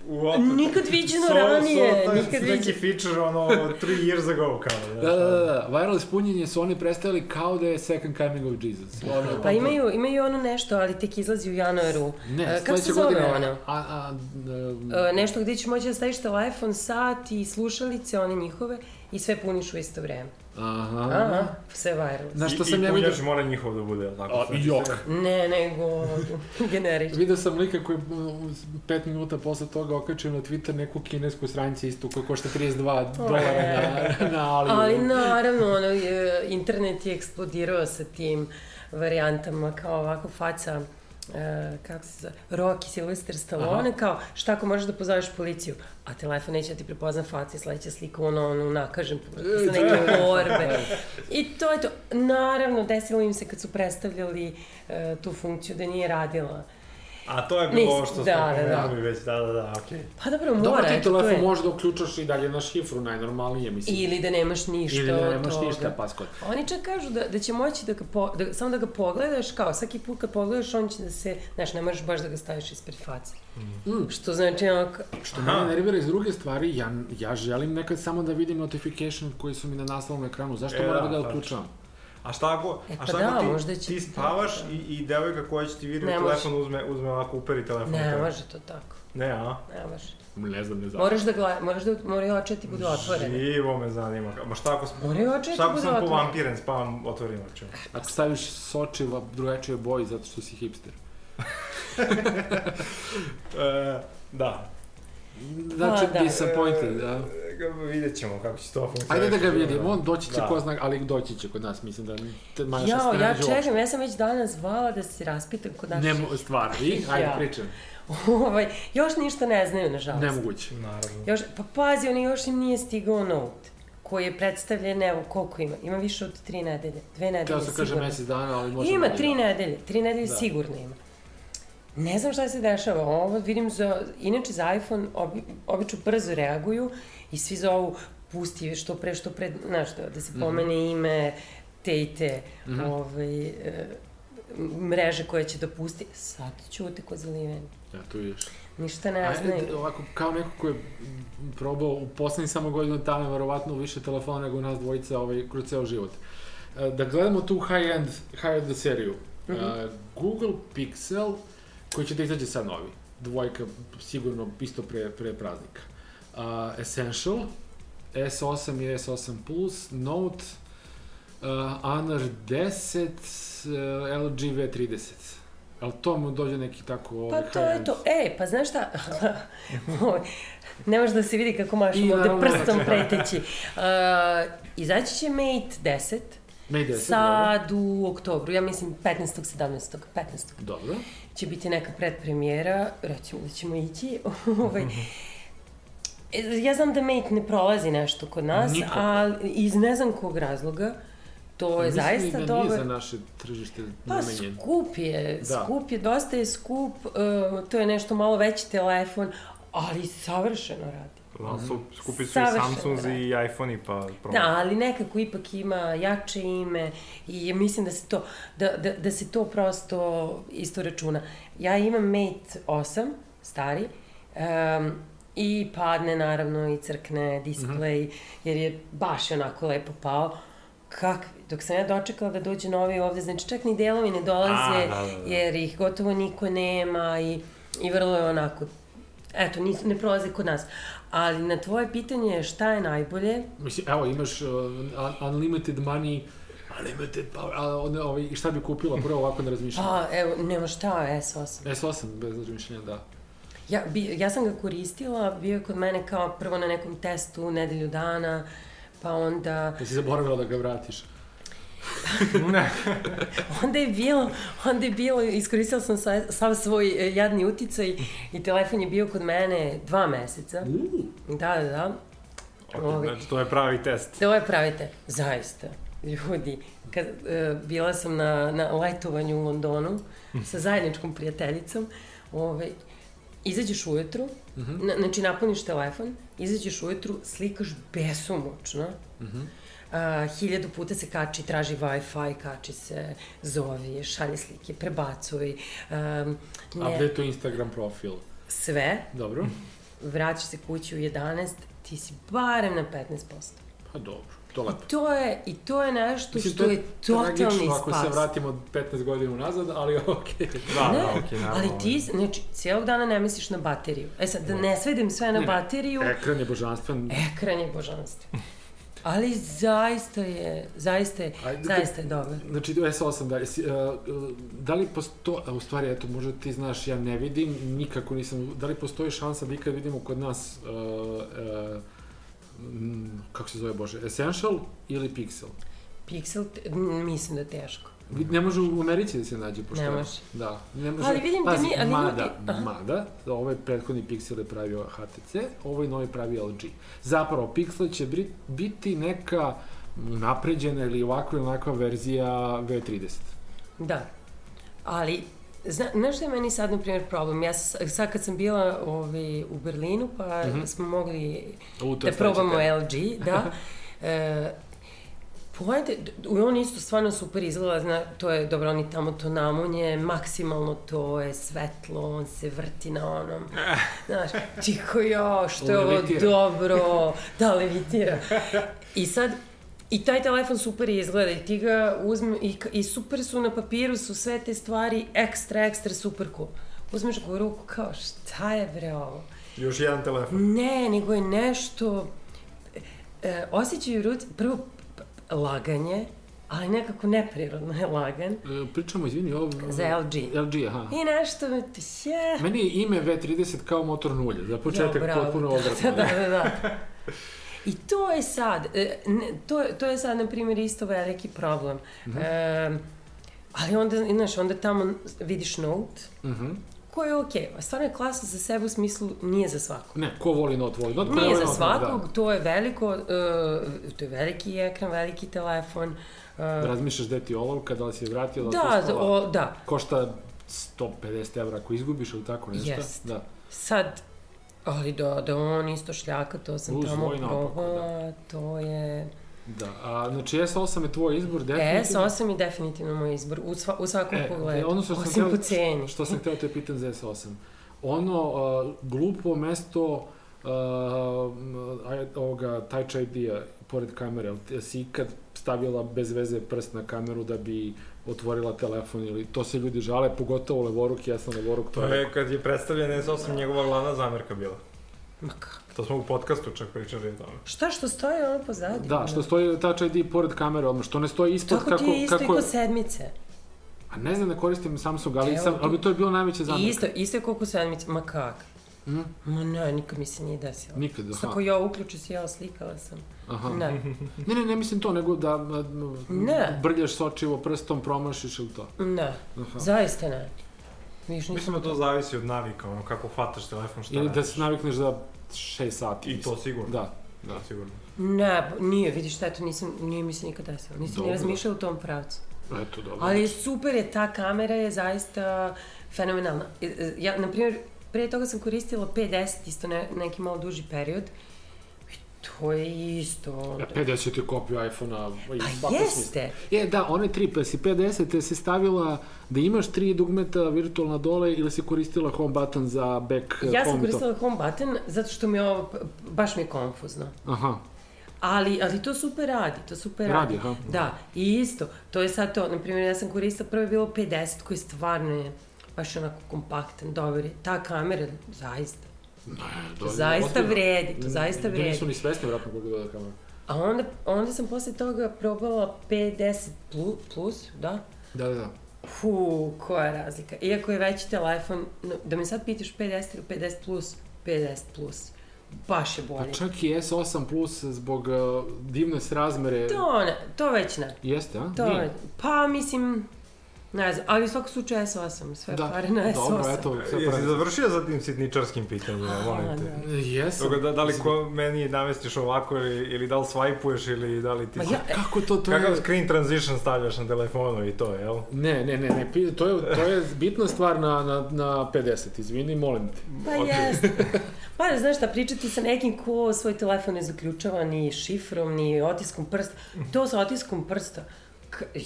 What? Nikad viđeno So- ranije, so, nikad neki feature, ono, three years ago, kao. Da, da, da, da, wireless punjenje su oni predstavili kao da je second coming of Jesus. Ono, Pa imaju, imaju ono nešto, ali tek izlazi u januaru. Ne, E, kako se zove godine, ono? A, a, um, E, nešto gdje ćeš moći da staviš telefon, sat i slušalice, one njihove, i sve puniš u isto vreme. Aha. Aha, sve wireless. Na što I, sam i ja vidio... punjač mora njihov da bude, tako? A, jok. Ne, nego generič. Vidio sam lika koji pet minuta posle toga okačio na Twitter neku kinesku stranicu isto koja košta 32 dolara na, na Ali. Ali naravno, ono, internet je eksplodirao sa tim varijantama, kao ovako faca, e, kako se zove, Rocky, Sylvester Stallone, Aha. kao šta ako možeš da pozoveš policiju, a telefon neće da ti prepozna faca i sledeća slika, ono, ono, nakažem, sa neke borbe. I to je to. Naravno, desilo im se kad su predstavljali e, tu funkciju da nije radila. A to je bilo Nis- ovo što smo da, da, da. pomenuli već, da, da, da, okej. Pa dobro, mora, Dobro, ti eto, to telefon je. možeš da uključaš i dalje na šifru, najnormalnije, mislim. Ili da nemaš ništa Ili da nemaš toga. ništa, paskod. Oni čak kažu da, da će moći da ga, po, da, samo da ga pogledaš, kao svaki put kad pogledaš, on će da se, znaš, ne možeš baš da ga staviš ispred face. Mm. Što znači, ono, ka- Što mene nervira iz druge stvari, ja, ja želim nekad samo da vidim notification koji su mi na naslovnom ekranu. Zašto E, moram da, da ga tačno. uključavam? A šta ako, E, a pa šta da, ako ti, možda će ti spavaš tako. i, i devojka koja će ti može. telefon uzme, uzme ovako uperi telefon. ne tebe? može to tako. Ne, a? Ne može. Ne znam, ne znam. Moraš da gledaš, moraš da, moraju oči da ti budu otvorene. Živo me zanima. Ma šta ako, sam- Moraju oči da šta ti ako budu sam otvorene. povampiren, spavam, otvorim oči. Ako staviš soči u drugačijoj boji zato što si hipster. E, da. Znači, Pa, da. disappointed, da. Vidjet ćemo kako će to funkcionirati. Ajde da ga vidimo, on doći će Da. ko zna, ali doći će kod nas, mislim da te Maša Jao, se ne ja uopšte. čekam, ja sam već danas zvala da se raspitam kod naših. Ne mo, stvar, i? Ajde, Ja. pričam. ovaj, još ništa ne znaju, nažalost. Nemoguće. Naravno. Još, pa pazi, oni još im nije stigao Note koji je predstavljen, evo, koliko ima? Ima više od tri nedelje. Dve nedelje Teo sam kaže sigurno. mesec dana, ali možda... Ima da- tri nedelje, tri nedelje Da. sigurno ima. Ne znam šta se dešava, ovo vidim za, inače za iPhone obi, obično brzo reaguju i svi zovu pusti što pre, što pre, znaš, da, da se Mhm. pomene ime te i te Mhm. ovaj, e, mreže koje će da pusti. Sad ćute ko zaliveni. Ja, tu vidiš. Ništa ne Ajde, znaju. ovako, kao neko ko je probao u poslednjih samo godinu dana, verovatno više telefona nego nas dvojica ovaj, kroz ceo život. E, Da gledamo tu high-end, high-end seriju. E, Mhm. Google Pixel, koji će da izađe sad novi. Dvojka, sigurno, isto pre, pre praznika. Uh, Essential, S8 i S8 Plus, Note, uh, Honor 10, uh, LG V30. Jel to mu dođe neki tako Pa ovaj, to je to. E, pa znaš šta? Ne može da se vidi kako I ovde naravno, prstom preteći. Uh, izaći će Mate 10, 10, sad u oktobru, ja mislim 15. 17. 15. dobro. Će biti neka predpremijera, recimo da ćemo ići. ovaj, E, ja znam da Mate ne prolazi nešto kod nas, Nikako. ali iz ne znam kog razloga, To je Mislim zaista da dobar... nije za naše tržište Pa namenjen. skup je, Da. skup je, dosta je skup, uh, to je nešto malo veći telefon, ali savršeno radi. Da, su, skupi su i Savršeno, Samsung da. i iPhone-i, pa probam. Da, ali nekako ipak ima jače ime i mislim da se to, da, da, da se to prosto isto računa. Ja imam Mate 8, stari, um, i padne naravno i crkne display, Mhm. jer je baš onako lepo pao. Kakvi, dok sam ja dočekala da dođe novi ovde, znači čak ni delovi ne dolaze, A, da, da, da. jer ih gotovo niko nema i, i vrlo je onako, eto, nisu, ne prolaze kod nas. Ali na tvoje pitanje šta je najbolje, Mislim, evo, imaš uh, un- unlimited money, unlimited power, a onda, ovaj, šta bi kupila prvo ovako na razmišljanje? Pa, evo, nema šta, S8. S8, bez razmišljanja, da. Ja, bi, ja sam ga koristila, bio je kod mene kao prvo na nekom testu nedelju dana, pa onda, Da si zaboravila da ga vratiš. ne. onda je bilo, onda je bilo, iskoristila sam sa, sav svoj e, jadni uticaj i telefon je bio kod mene dva meseca. Uuu, Da, da, da. Ok, Ovi. znači, to je pravi test. To je pravite, zaista. Ljudi, kad, e, bila sam na, na letovanju u Londonu sa zajedničkom prijateljicom, ovaj, izađeš ujutru, na, znači napuniš telefon, izađeš ujutru, slikaš besomučno, A, hiljadu puta se kači, traži Wi-Fi, kači se, zovi, šalje slike, prebacuj, um, a gde ne, je to Instagram profil? sve, Dobro. vraćaš se kući u 11, ti si barem na 15%. Pa dobro, to lepo. To je, I to je nešto Mislim, što to je totalni tragično ako se spas. vratimo 15 godina unazad, ali okej. Da, ne, da, okej, naravno. ali ti, znači, cijelog dana ne misliš na bateriju. E sad, da ne svedim sve na Ne, bateriju, Ekran je božanstven. ekran je božanstvo. Ali zaista je, zaista je, Ajde, zaista je dobar. Znači, S8, da, si, uh, da li postoji, a u stvari, eto, možda ti znaš, ja ne vidim, nikako nisam, da li postoji šansa da ikad vidimo kod nas, uh, uh, m, kako se zove, Bože, Essential ili Pixel? Pixel, te- mislim da je teško. Ne može u Americi da se nađe, pošto... Ne može. Da, ne može. Ali vidim da Pazi, mi- ali mada, ljudi- mada, ovaj prethodni Pixel je pravio HTC, ovaj novi pravi LG. Zapravo, Pixel će biti neka napređena ili ovakva ili onakva verzija V30. Da. Ali, zna, znaš šta je meni sad, na primjer, problem? Ja sam, sad kad sam bila ovaj, u Berlinu, pa Mhm. smo mogli U, da probamo. LG, da. E, Pojede, on isto stvarno super izgleda, zna, to je, dobro, oni tamo to namunje, maksimalno to je svetlo, on se vrti na onom, znaš, tiho jo, što je ovo dobro, da, levitira. I sad, I taj telefon super izgleda i ti ga uzme, i, i super su na papiru su sve te stvari ekstra, ekstra super cool. Uzmeš ga u ruku kao šta je bre ovo? Još jedan telefon. Ne, nego je nešto... E, osjećaju ruci, prvo laganje, ali nekako neprirodno je lagan. E, Pričamo, izvini, ovo... Za LG. LG, aha. I nešto me ti je... Meni je ime V30 kao motor nulje, za početak bravo. potpuno da, odvratno. da, da, da. I to je sad, e, to, to je sad, na primjer, isto veliki problem. Mhm. E, ali onda, znaš, onda tamo vidiš Note, Mhm. Koji je okej, okay. stvarno je klasa za sebe u smislu nije za svakog. Ne, ko voli Note, voli ko ne Nije za Note, svakog, Da. to je veliko, uh, to je veliki ekran, veliki telefon. Uh, Razmišljaš gde ti olovka, da li si je vratio, da li da, da, o, da, Košta 150 evra ako izgubiš ili tako nešto. Jest. Da. sad, ali da, da on isto šljaka, to sam Uz tamo naopako, probala, to je... Da, a znači S8 je tvoj izbor, definitivno. S8 je definitivno moj izbor, u, sva, u svakom E, pogledu, ono što sam osim hteo- po ceni. Što sam hteo te pitan za S8. Ono uh, glupo mesto uh, ovoga Touch ID-a pored kamere, si ikad stavila bez veze prst na kameru da bi otvorila telefon ili to se ljudi žale, pogotovo levoruk, ja sam levoruk, to, To je... je kad je predstavljen S8 njegova glavna zamerka bila. Ma kako? To smo u podcastu čak pričali o tome. Šta što stoji ono pozadnje? Da, što stoji Touch ID pored kamere, odmah, što ne stoji ispod Tako kako... ti je isto kako i kod sedmice. A ne znam da koristim Samsung, ali, Evo sam, ali to je bilo najveća I zamerka. isto, isto je koliko sedmice, ma kak? Mm, Ma ne, nikad mi se nije desilo. nikad, aha. ako ja uključu se, ja slikala sam. aha. Ne. Ne, ne, ne mislim to, nego da Ne. brljaš sočivo prstom, promašiš ili to. Ne, Aha. zaista ne. Viš, Mislim nisam da to zavisi od navika, ono kako hvataš telefon, šta Ili da se navikneš za 6 sati. I mislim. to sigurno. Da. Da, sigurno. Ne, nije, vidiš šta, to nisam, nije mi se nikad desilo. Nisam ni razmišljala u tom pravcu. Eto, dobro. Ali super je, ta kamera je zaista fenomenalna. E, e, Ja, na primjer, pre toga sam koristila 510, isto ne, neki malo duži period. I to je isto... Ja, 50 je kopiju iPhone-a. Pa jeste! smisla. Je, da, one tri, pa si 50 te se stavila da imaš tri dugmeta virtualna dole ili si koristila home button za back Ja sam koristila home button zato što mi je ovo, baš mi je konfuzno. Aha, Ali, ali to super radi, to super Radi, radi. aha. Da, i isto, to je sad to, na primjer, ja sam koristila, prvo je bilo 50 koji stvarno je baš onako kompaktan, dobar je. Ta kamera, zaista, ne, to zaista otvoreno. vredi, to zaista Da vredi. nisu ni svesni, vratno, koliko da kamera. A onda, onda sam posle toga probala 50 plus, plus da? Da, da, da. Fu, koja je razlika. Iako je veći telefon, no, da me sad pitaš 50 ili 50 plus, 50 plus. Baš je Pa bolje. čak i S8 Plus zbog uh, divne srazmere... To ne, to već ne. Jeste, a? To Nije. pa mislim, ne znam, ali u svakom slučaju S8, sve Da, pare na S8. dobro, eto, sve Jesi završio za tim sitničarskim pitanjima, molim te? da. Jesam. Toga, da, da li ko meni namestiš ovako ili, ili da li swipuješ ili da li ti... Ma ja, Kako to, to Kakav je... screen transition stavljaš na telefonu i to, jel? Ne, ne, ne, ne, to je, to je bitna stvar na, na, na 50, izvini, molim te. Pa Ok. jeste. Pa znaš šta, pričati sa nekim ko svoj telefon ne zaključava ni šifrom, ni otiskom prsta. To sa otiskom prsta,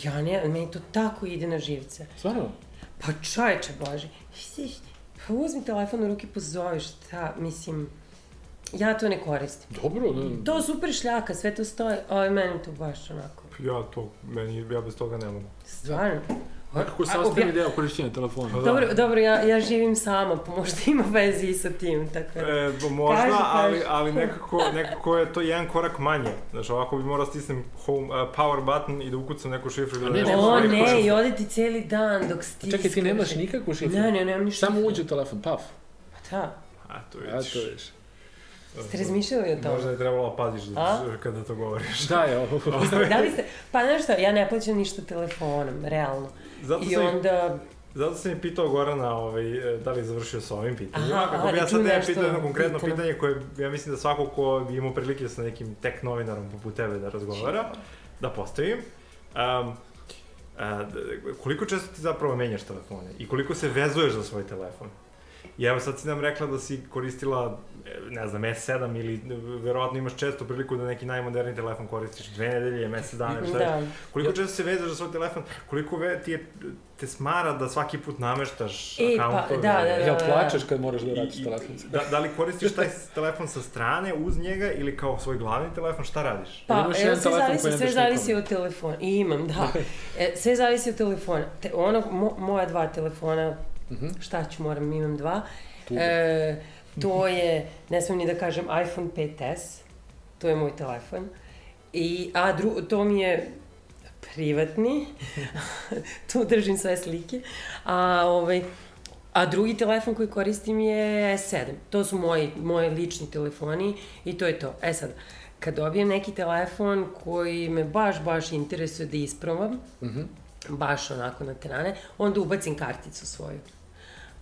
ja ne, meni to tako ide na živce. Stvarno? Pa čajče Bože, pa uzmi telefon u ruke, pozovi šta, mislim, ja to ne koristim. Dobro, ne. To super šljaka, sve to stoji, ali meni to baš onako, Ja to, meni, ja bez toga ne mogu. stvarno. Nekako A, sastavni obja- deo korišćenja telefona. Pa da. Dobro, dobro, ja, ja živim sama, pa možda ima veze i sa tim, tako da. E, bo- možda, Kaži, ali, kaži. ali nekako, nekako je to jedan korak manje. Znaš, ovako bi morao stisnem home, uh, power button i da ukucam neku šifru. Da A ne, nema O swipe-ujem. ne, i ode ti cijeli dan dok stiskaš. Čekaj, ti nemaš nikakvu šifru? Ne, ne, nemam ništa. Samo uđe u telefon, paf. Pa da. A, to vidiš. to vidiš. Ste razmišljali o tome? Možda je trebalo da paziš da, A? kada to govoriš. Da, je ovo. Da li ste, pa znaš šta, ja ne plaćam ništa telefonom, realno. Zato I sam, onda, zato sam i pitao Gorana ovaj, e, da li je završio sa ovim pitanjima. Aha, kako bi ja da sad tu ne pitao jedno konkretno pitano. pitanje koje ja mislim da svako ko bi imao prilike sa nekim tek novinarom poput tebe da razgovara, da postavim. Um, a, koliko često ti zapravo menjaš telefone i koliko se vezuješ za svoj telefon? I evo sad si nam rekla da si koristila, ne znam, S7 ili verovatno imaš često priliku da neki najmoderniji telefon koristiš dve nedelje, mesec dana, ili šta da. Koliko često se vezuješ za svoj telefon, koliko ve, ti je, te smara da svaki put nameštaš E, pa, akauntove? da, da, da. Jel plačeš kad moraš da vratiš i- telefon? Da, da li koristiš taj telefon sa strane, uz njega, ili kao svoj glavni telefon, šta radiš? Pa, imaš evo, jedan sve telefon zavisi, sve zavisi od telefona. I imam, da. E, sve zavisi od telefona. Te, ono, mo, moja dva telefona, Mhm. šta ću, moram, imam dva. Tu. E, to je, ne smijem ni da kažem, iPhone 5S. To je moj telefon. I, a dru, to mi je privatni. tu držim sve slike. A, ovaj, a drugi telefon koji koristim je S7. To su moji, moji lični telefoni i to je to. E sad, kad dobijem neki telefon koji me baš, baš interesuje da isprobam, Mhm. baš onako na terane, onda ubacim karticu svoju.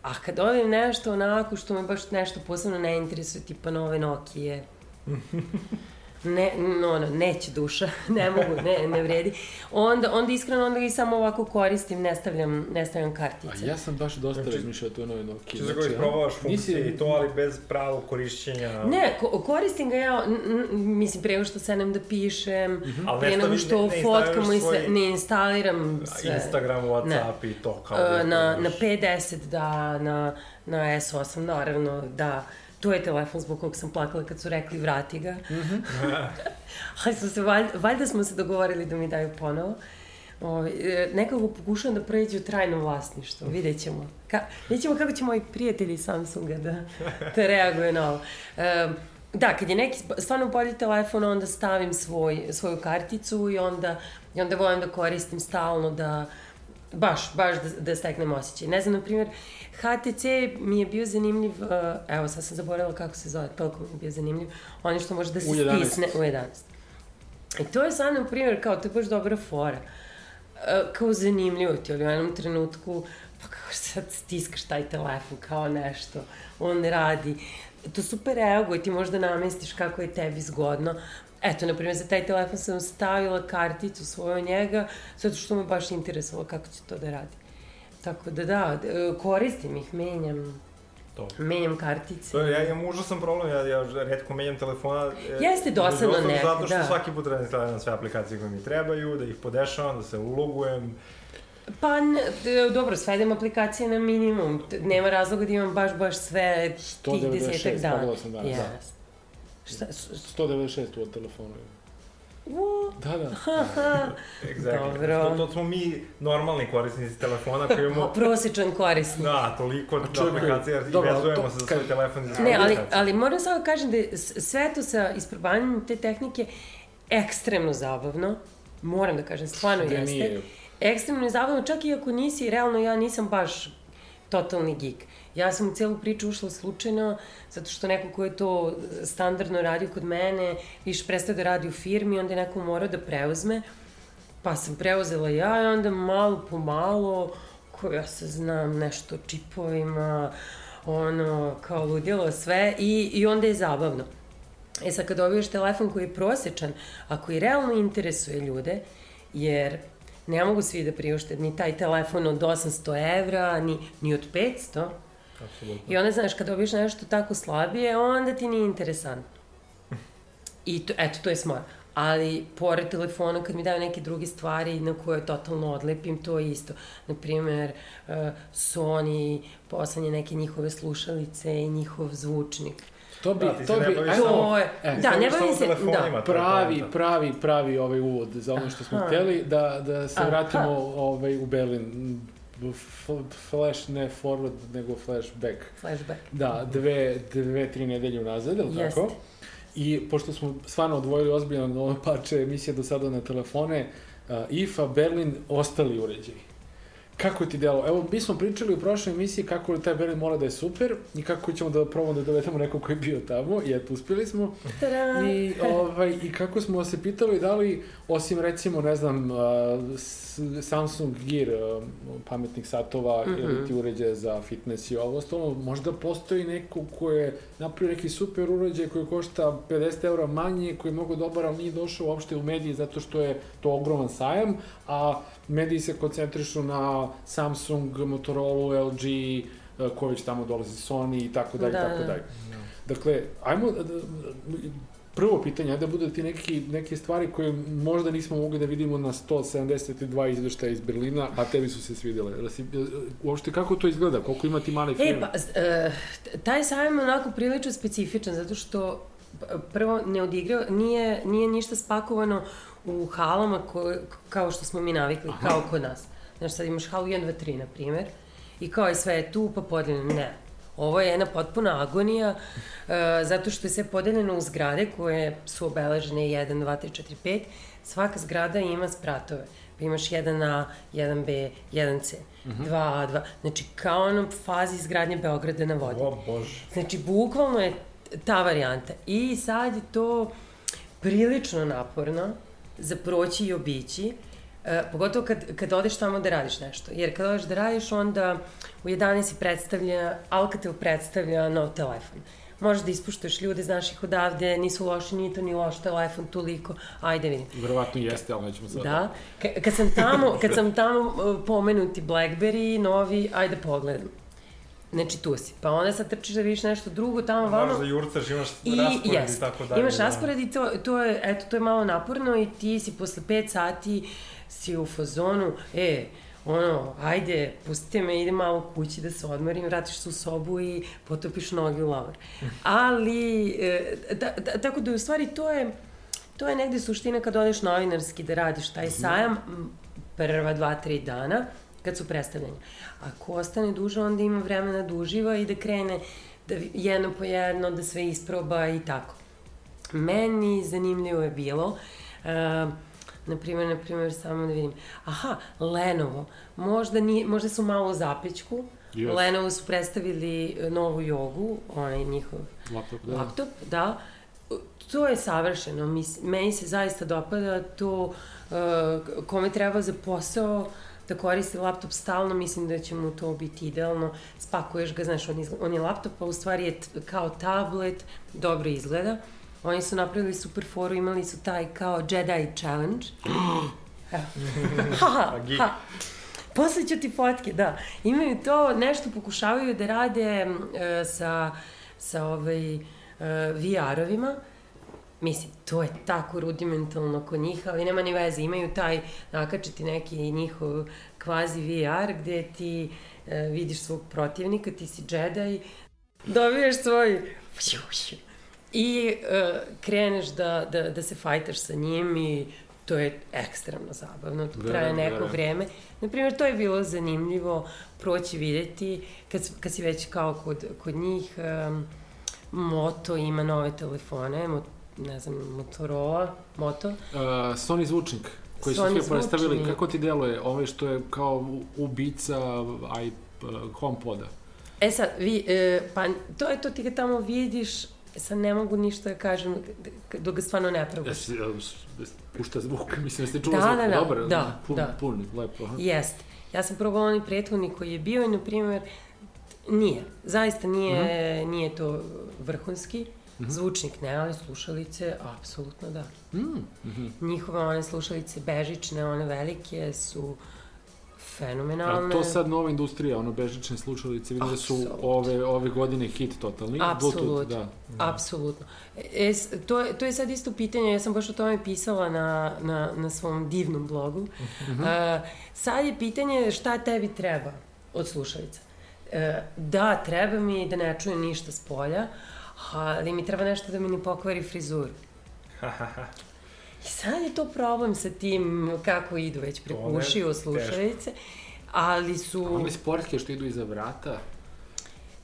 A kad dobijem nešto onako što me baš nešto posebno ne interesuje, tipa nove Nokije, ne, no, no, neće duša, ne mogu, ne, ne vredi. Onda, onda iskreno, onda ih samo ovako koristim, ne stavljam, ne stavljam A kartice. ja sam baš dosta Znači- razmišljao o toj novoj Nokia. Či za koji probavaš funkcije i to, ali bez pravog korišćenja... Ne, ko, koristim ga ja, mislim, pre nego što sedem da pišem, Ali pre ne nego stavi- što ne- ne fotkamo i sve, ne instaliram sve. Instagram, Whatsapp i to kao... da E, na, na imaš. 50 da, na, na S8 naravno da. To je telefon zbog kog sam plakala kad su rekli vrati ga. Ali smo se, valj, valjda smo se dogovorili da mi daju ponovo. Ovaj, e, nekako pokušavam da pređu u trajno vlasništvo, vidjet ćemo. Ka, vidjet ćemo kako će moji prijatelji Samsunga da, da reaguju na ovo. E, da, kad je neki stvarno bolji telefon, onda stavim svoj, svoju karticu i onda, i onda volim da koristim stalno da, baš, baš da, da steknem osjećaj. Ne znam, na primjer, HTC mi je bio zanimljiv, uh, evo sad sam zaboravila kako se zove, toliko mi je bio zanimljiv, oni što može da se U 11. stisne u 11. I to je sad, na primjer, kao, to je baš dobra fora. Uh, kao zanimljivo ti, ali u jednom trenutku, pa kako sad stiskaš taj telefon kao nešto, on radi. to super reaguje, ti možda namestiš kako je tebi zgodno. Eto, na primjer, za taj telefon sam stavila karticu svoju njega, zato što me baš interesovalo kako će to da radi. Tako da da, e, koristim ih, menjam, To. menjam kartice. To ja imam užasan problem, ja, ja redko menjam telefona. e, Jeste dosadno nekad, Zato što da. svaki put treba da instaliram sve aplikacije koje mi trebaju, da ih podešavam, da se ulogujem. Pa, dobro, svedem aplikacije na minimum. Nema razloga da imam baš, baš sve tih 196, desetak dana. pogledao sam danas, da. Šta, s- 196 u telefonu. u, Da, da. Exactly. Dobro. To, to smo mi normalni korisnici telefona koji a imamo prosječan korisnik. Da, toliko čekaj, aplikacija i dobro, vezujemo to- se za svoj telefon. za Ne, ali, ali moram samo da kažem da je sve to sa isprobavanjem te tehnike ekstremno zabavno. Moram da kažem, stvarno Da jeste. nije. Ekstremno je zabavno, čak i ako nisi, realno ja nisam baš totalni geek. Ja sam u celu priču ušla slučajno, zato što neko ko je to standardno radio kod mene, više prestao da radi u firmi, onda je neko morao da preuzme, pa sam preuzela ja i onda malo po malo, ko ja se znam nešto o čipovima, ono, kao ludilo sve i, i onda je zabavno. E sad kad dobiješ telefon koji je prosečan, a koji realno interesuje ljude, jer ne mogu svi da priušte ni taj telefon od 800 evra, ni, ni od 500, Apsolutno. I onda, znaš, kad dobiješ nešto tako slabije, onda ti nije interesantno. I to, eto, to je smor. Ali, pored telefona, kad mi daju neke druge stvari na koje totalno odlepim, to je isto. Naprimer, uh, Sony poslanje neke njihove slušalice i njihov zvučnik. To bi, Da, to bi, ajmo, je, e, da, ne bavim se, da, pravi, pravi, pravi ovaj uvod za ono što smo Aha. hteli, da, da se Aha. vratimo ovaj, u Berlin. F- flash, ne forward, nego flashback. flashback. Da, dve, dve, tri nedelje unazad, je li Jeste. tako? I pošto smo stvarno odvojili ozbiljan ono, parče emisije do sada na telefone, uh, IFA, Berlin, ostali uređaji. Kako ti delo? Evo, mi smo pričali u prošloj emisiji kako taj Berlin mora da je super i kako ćemo da probamo da dovedemo nekog koji je bio tamo i eto, uspjeli smo. I, ovaj, I kako smo se pitali da li, osim recimo, ne znam, uh, Samsung Gear, uh, pametnih satova Mhm. ili ti uređaje za fitness i ovo ostalo, možda postoji neko ko je napravio neki super uređaj koji košta 50 eura manje, koji je mogo dobar, ali nije došao uopšte u mediji zato što je to ogroman sajam, a mediji se koncentrišu na Samsung, Motorola, LG, uh, ko već tamo dolazi, Sony i tako dalje, Da, tako da. dalje. Dakle, ajmo, da- prvo pitanje, ajde da budu ti neki, neke stvari koje možda nismo mogli da vidimo na 172 izveštaja iz Berlina, a tebi su se svidjele. Da si, uopšte kako to izgleda? Koliko ima ti mali E, firme? pa, e, taj sajam je onako prilično specifičan, zato što prvo ne odigrao, nije, nije ništa spakovano u halama ko, kao što smo mi navikli, Aha. kao kod nas. Znaš, sad imaš halu 1, 2, 3, na primer, i kao je sve je tu, pa podeljeno. Ne. Ovo je jedna potpuna agonija, e, zato što je sve podeljeno u zgrade koje su obeležene 1, 2, 3, 4, 5. Svaka zgrada ima spratove. Pa imaš 1A, 1B, 1C, 2A, 2. Znači, kao ono fazi izgradnje Beograda na vodi. O, bože. Znači, bukvalno je ta varijanta. I sad je to prilično naporno za proći i obići, e, pogotovo kad, kad odeš tamo da radiš nešto. Jer kad odeš da radiš, onda u 11 si predstavlja, Alcatel predstavlja nov telefon. Možeš da ispuštuješ ljude, znaš ih odavde, nisu loši, nije to ni loš telefon, toliko, ajde vidim. Verovatno jeste, ali nećemo sad. Da, Ka- kad sam tamo, kad sam tamo uh, pomenuti Blackberry, novi, ajde pogledam. Znači tu si. Pa onda sad trčiš da vidiš nešto drugo, tamo vamo. Moraš da jurcaš, imaš I, raspored i tako dalje. imaš da. raspored i to, to je, eto, to je malo naporno i ti si posle 5 sati si u fazonu, e, ono, ajde, pustite me, idem malo kući da se odmorim, vratiš se u sobu i potopiš noge u lavor. Ali, e, da, da, tako da u stvari to je, to je negde suština kad odeš novinarski da radiš taj sajam, m, prva dva, tri dana, kad su predstavljanja. Ako ostane duže, onda ima vremena da uživa i da krene da jedno po jedno, da sve isproba i tako. Meni zanimljivo je bilo, uh, na primjer, na primjer, samo da vidim, aha, Lenovo, možda, nije, možda su malo u zapećku, Yes. Lenovo su predstavili e, novu jogu, onaj njihov Laptop, da. laptop, da. To je savršeno, mis, meni se zaista dopada to uh, kome treba za posao, da koristi laptop stalno, mislim da će mu to biti idealno. Spakuješ ga, znaš, on, izgleda, on je laptop, a u stvari je kao tablet, dobro izgleda. Oni su napravili super foru, imali su taj kao Jedi challenge. Ha, ha, ha. Posle ću ti fotke, da. Imaju to, nešto pokušavaju da rade e, sa, sa ovaj, e, VR-ovima. Mislim, to je tako rudimentalno kod njih, ali nema ni veze. Imaju taj, nakačiti neki njihov kvazi VR gde ti e, vidiš svog protivnika, ti si Jedi, dobiješ svoj i e, kreneš da, da, da se fajtaš sa njim i to je ekstremno zabavno, to traje Verujem, neko verujem. vreme. Naprimjer, to je bilo zanimljivo proći videti, kad, kad si već kao kod, kod njih, um, Moto ima nove telefone, ne znam, Motorola, Moto. Uh, Sony zvučnik koji su Sony svi predstavili, kako ti deluje ovaj što je kao ubica aj, uh, HomePoda? E sad, vi, e, pa to je to, ti ga tamo vidiš, sad ne mogu ništa da kažem dok ga stvarno ne probaš. Uh, s- pušta zvuk, mislim da ste čuli Da, zvuk, da, da, dobar, da, pun, da. pun, lepo. Aha. Jeste. Ja sam probala onaj prethodni koji je bio i, na primjer, nije. Zaista nije, Mhm. nije to vrhunski. Zvučnik ne, ali slušalice, apsolutno da. Mm, mhm. Njihove one slušalice bežične, one velike su A fenomenalne. to sad nova industrija, ono bežične slušalice, vidim da su ove, ove godine hit totalni. Apsolutno. Bluetooth, da. Apsolutno. E, to, to je sad isto pitanje, ja sam baš o tome pisala na, na, na svom divnom blogu. Mhm. E, sad je pitanje šta tebi treba od slušalica. E, da, treba mi da ne čujem ništa s polja, ali mi treba nešto da mi ne pokvari frizuru. I sad je to problem sa tim kako idu već preko ušiju slušalice, ali su... A One sportske što idu iza vrata,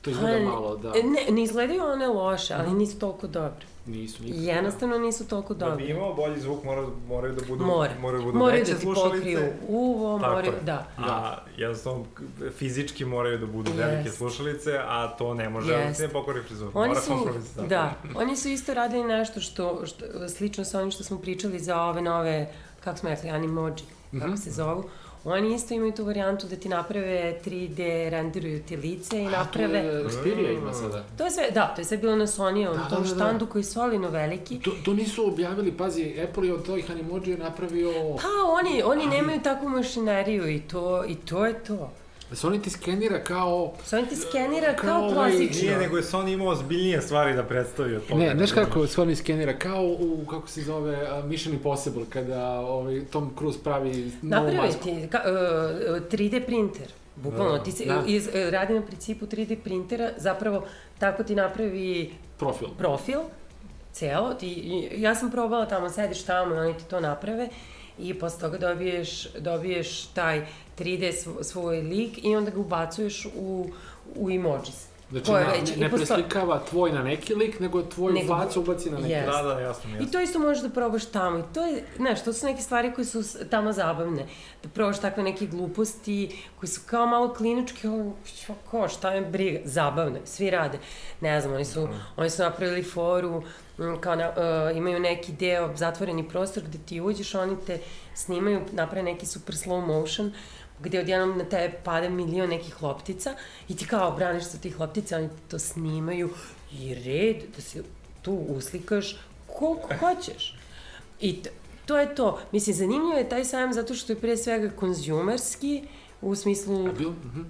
to Pa, izgleda malo, da. Ne, ne izgledaju one loše, ali nisu toliko dobre. Nisu nikako. Jednostavno nisu toliko Da dobre. bi imao bolji zvuk, mora, moraju da budu, Mora. moraju da budu Moraju veće da ti slušalice. pokriju uvo, Tako moraju, je. da. A jednostavno fizički moraju da budu velike Jest. slušalice, a to ne može da se ne pokori frizuru. Oni Mora su, kompromis da. da, oni su isto radili nešto što, što, slično sa onim što smo pričali za ove nove, kako smo rekli, animoji, kako Mhm. se zovu. Oni isto imaju tu varijantu da ti naprave 3D, renderuju ti lice i naprave... A to je Xperia ima sada. To je sve, da, to je sve bilo na Sony-ovom Da, tom da, da, da. štandu koji je solino veliki. To, to nisu objavili, pazi, Apple je od tih animođija napravio... Pa oni, oni nemaju takvu mašineriju i to, i to je to. Da se oni ti skenira kao... Sony ti skenira Kao kao, ovaj- klasično. Nije, nego je Sony imao ozbiljnije stvari da predstavi od toga. Ne, znaš kako se oni skenira? Kao u, kako se zove, uh, Mission Impossible, kada ovaj, Tom Cruise pravi novu Napravi masku. ti ka, uh, 3D printer. Bukvalno, Da. ti se Da. iz, e, radi na principu 3D printera, zapravo tako ti napravi Profil. profil, celo, ti, ja sam probala tamo, sediš tamo i oni ti to naprave i posle toga dobiješ, dobiješ taj 3D svo- svoj lik i onda ga ubacuješ u, u emojis. Znači, Koje ne, već ne, ne postoji. preslikava tvoj na neki lik, nego tvoju Nego- facu ubaci na neki. Yes. Da, da, jasno mi I jasno. to isto možeš da probaš tamo. I to je, znaš, to su neke stvari koje su tamo zabavne. Da probaš takve neke gluposti koji su kao malo kliničke, ali čo, ko, šta je briga, zabavne, svi rade. Ne znam, oni su, oni su napravili foru, kao na, uh, imaju neki deo, zatvoreni prostor gde ti uđeš, oni te snimaju, naprave neki super slow motion, gde odjednom na tebe pada milion nekih loptica i ti kao braniš sa tih loptica, oni to snimaju i red da se tu uslikaš koliko hoćeš. I to je to. Mislim, zanimljivo je taj sajam zato što je pre svega konzumerski, u smislu A bil, mhm,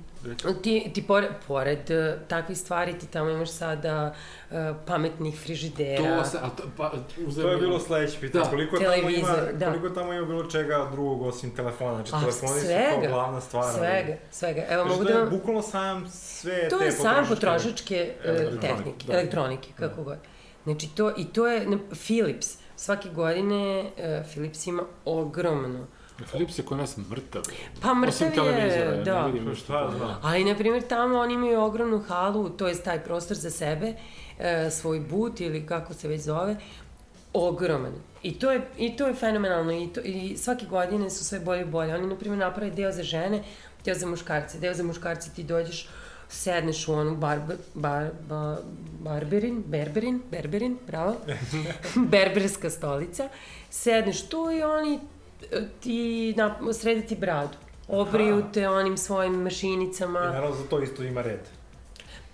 ti, ti pored, pored uh, takvih stvari ti tamo imaš sada uh, pametnih frižidera. To se, a to, pa, uzem, To je bilo sledeće pitanje. Da. Koliko, tamo ima, da. koliko tamo ima bilo čega drugog osim telefona? Znači, A, telefoni su svega. kao glavna stvar. ali- Svega, svega. Evo, Znači, mogu da vam... bukvalno sam sve To te je sam potrošačke- uh, Elektronike, tehnike, da. elektronike, kako god. Znači, to, i to je, ne, Philips, svake godine uh, Philips ima ogromno. Philips je kod nas mrtav. Pa mrtav Osim je, da. ne vidim Pa ništa. šta znam. Ali, na primjer, tamo oni imaju ogromnu halu, to je taj prostor za sebe, e, svoj but ili kako se već zove, ogroman. I to je, i to je fenomenalno i, to, i svake godine su sve bolje i bolje. Oni, na primjer, naprave deo za žene, deo za muškarce. Deo za muškarce ti dođeš, sedneš u onu barbe, bar, ba, barberin, berberin, berberin, bravo, berberska stolica, sedneš tu i oni ti na, srede ti bradu. obriju Aha. te onim svojim I mašinicama. naravno za to isto ima red.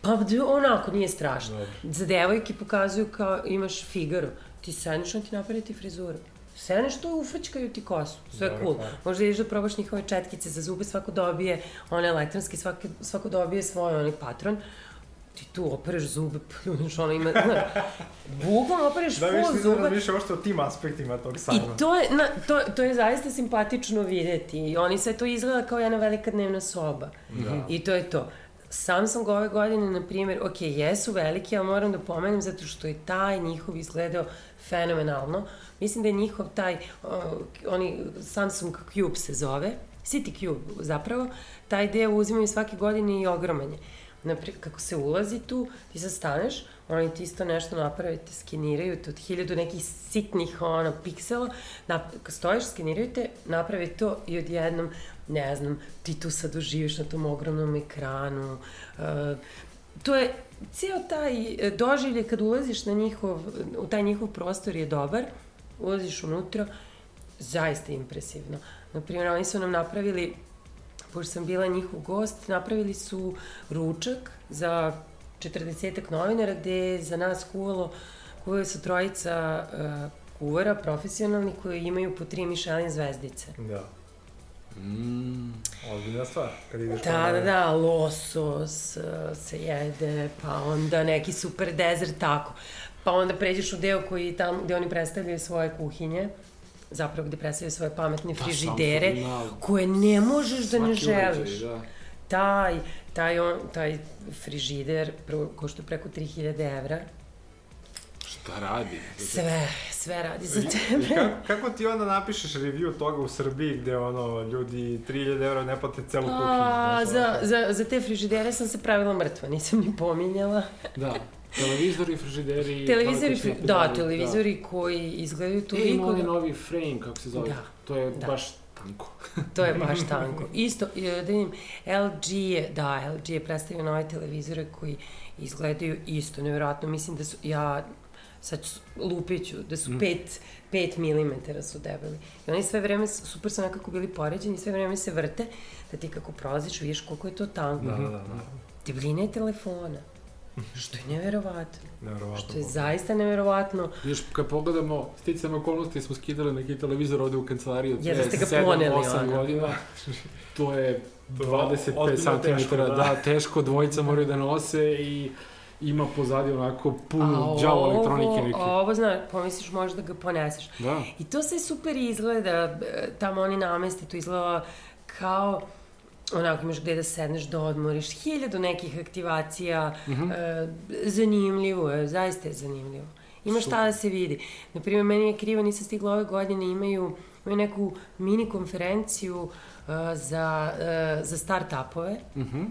Pa onako, nije strašno. Dobro. Za devojke pokazuju kao imaš Figaro. Ti sedneš, on ti napravi ti frizuru. Sedneš tu, ufrčkaju ti kosu. Sve Dobro, cool. hvala. Možda ideš da probaš njihove četkice za zube, svako dobije one elektronski, svaki, svako dobije svoj onaj patron. Ti tu opereš zube, pljuneš, ono ima, znaš, bukvalno opereš Da, full više nisam zube. razmišljao uopšte o tim aspektima tog I sajma. to je, na, to, to je zaista simpatično videti. I oni sve to izgleda kao jedna velika dnevna soba. Da. I to je to. Samsung ove godine, na primjer, ok, jesu veliki, ali moram da pomenem zato što je taj njihov izgledao fenomenalno. Mislim da je njihov taj, uh, oni Samsung Cube se zove, City Cube zapravo, taj deo uzimaju svake godine i ogroman je. Napri, kako se ulazi tu, ti sad staneš, oni ti isto nešto naprave, te skeniraju te od hiljadu nekih sitnih ono, piksela, nap, stojiš, skeniraju te, naprave to i odjednom, ne znam, ti tu sad uživiš na tom ogromnom ekranu. Uh, to je, ceo taj e, doživlje kad ulaziš na njihov, u taj njihov prostor je dobar, ulaziš unutra, zaista impresivno. Naprimjer, oni su nam napravili pošto sam bila njihov gost, napravili su ručak za 40 novinara gde je za nas kuvalo, kuvaju su trojica uh, kuvara profesionalni koji imaju po tri Michelin zvezdice. Da. Mm. Ozbiljna stvar. Kad ideš Da, da, da, losos uh, se jede, pa onda neki super dezert, tako. Pa onda pređeš u deo koji tamo, gde oni predstavljaju svoje kuhinje, zapravo gde predstavljaju svoje pametne Pa, frižidere, Samsung ima koje ne možeš da ne svaki uređaj, želiš. Da. taj, taj, on, taj frižider prvo, košta preko 3000 evra. Šta radi? Sve, sve radi za I tebe. kako, kako ti onda napišeš review toga u Srbiji gde ono, ljudi 3000 evra ne plate celu kuhinju? A, za, za, za te frižidere sam se pravila mrtva, nisam ni pominjala. Da. Televizori, frižideri... Televizori, fri, da, apetari, televizori koji izgledaju Da. I toliko... novi, da- novi frame, kako se zove. Da. To je Da. baš tanko. To je baš tanko. Isto, e, da vidim, LG je, da, LG je predstavio nove televizore koji izgledaju isto, nevjerojatno. Mislim da su, ja sad ću- lupit ću, da su 5 5 mm su debeli. I oni sve vreme, su- super su nekako bili poređeni, sve vreme se vrte, da ti kako prolaziš vidiš koliko je to tanko. Da, da, da. Debljina je telefona. Što je neverovatno. Neverovatno. Što je zaista neverovatno. Još kad pogledamo, sticam okolnosti, smo skidali neki televizor ovde u kancelariji od Ja da ste ga 7, poneli, 8 ono. godina. To je To je 25 ozbiljno cm, da. da. teško, dvojica moraju da nose i ima pozadi onako puno đavo elektronike neke. A ovo, zna, pomisliš možda da ga poneseš. Da. I to sve super izgleda, e, tamo oni namesti, to izgleda kao onako imaš gde da sedneš da odmoriš, hiljadu nekih aktivacija, mm. -hmm. e, zanimljivo je, zaista je zanimljivo. Ima šta da se vidi. Naprimjer, meni je krivo, nisam stigla ove godine, imaju, imaju neku mini konferenciju e, za, e, za start-upove, Mhm.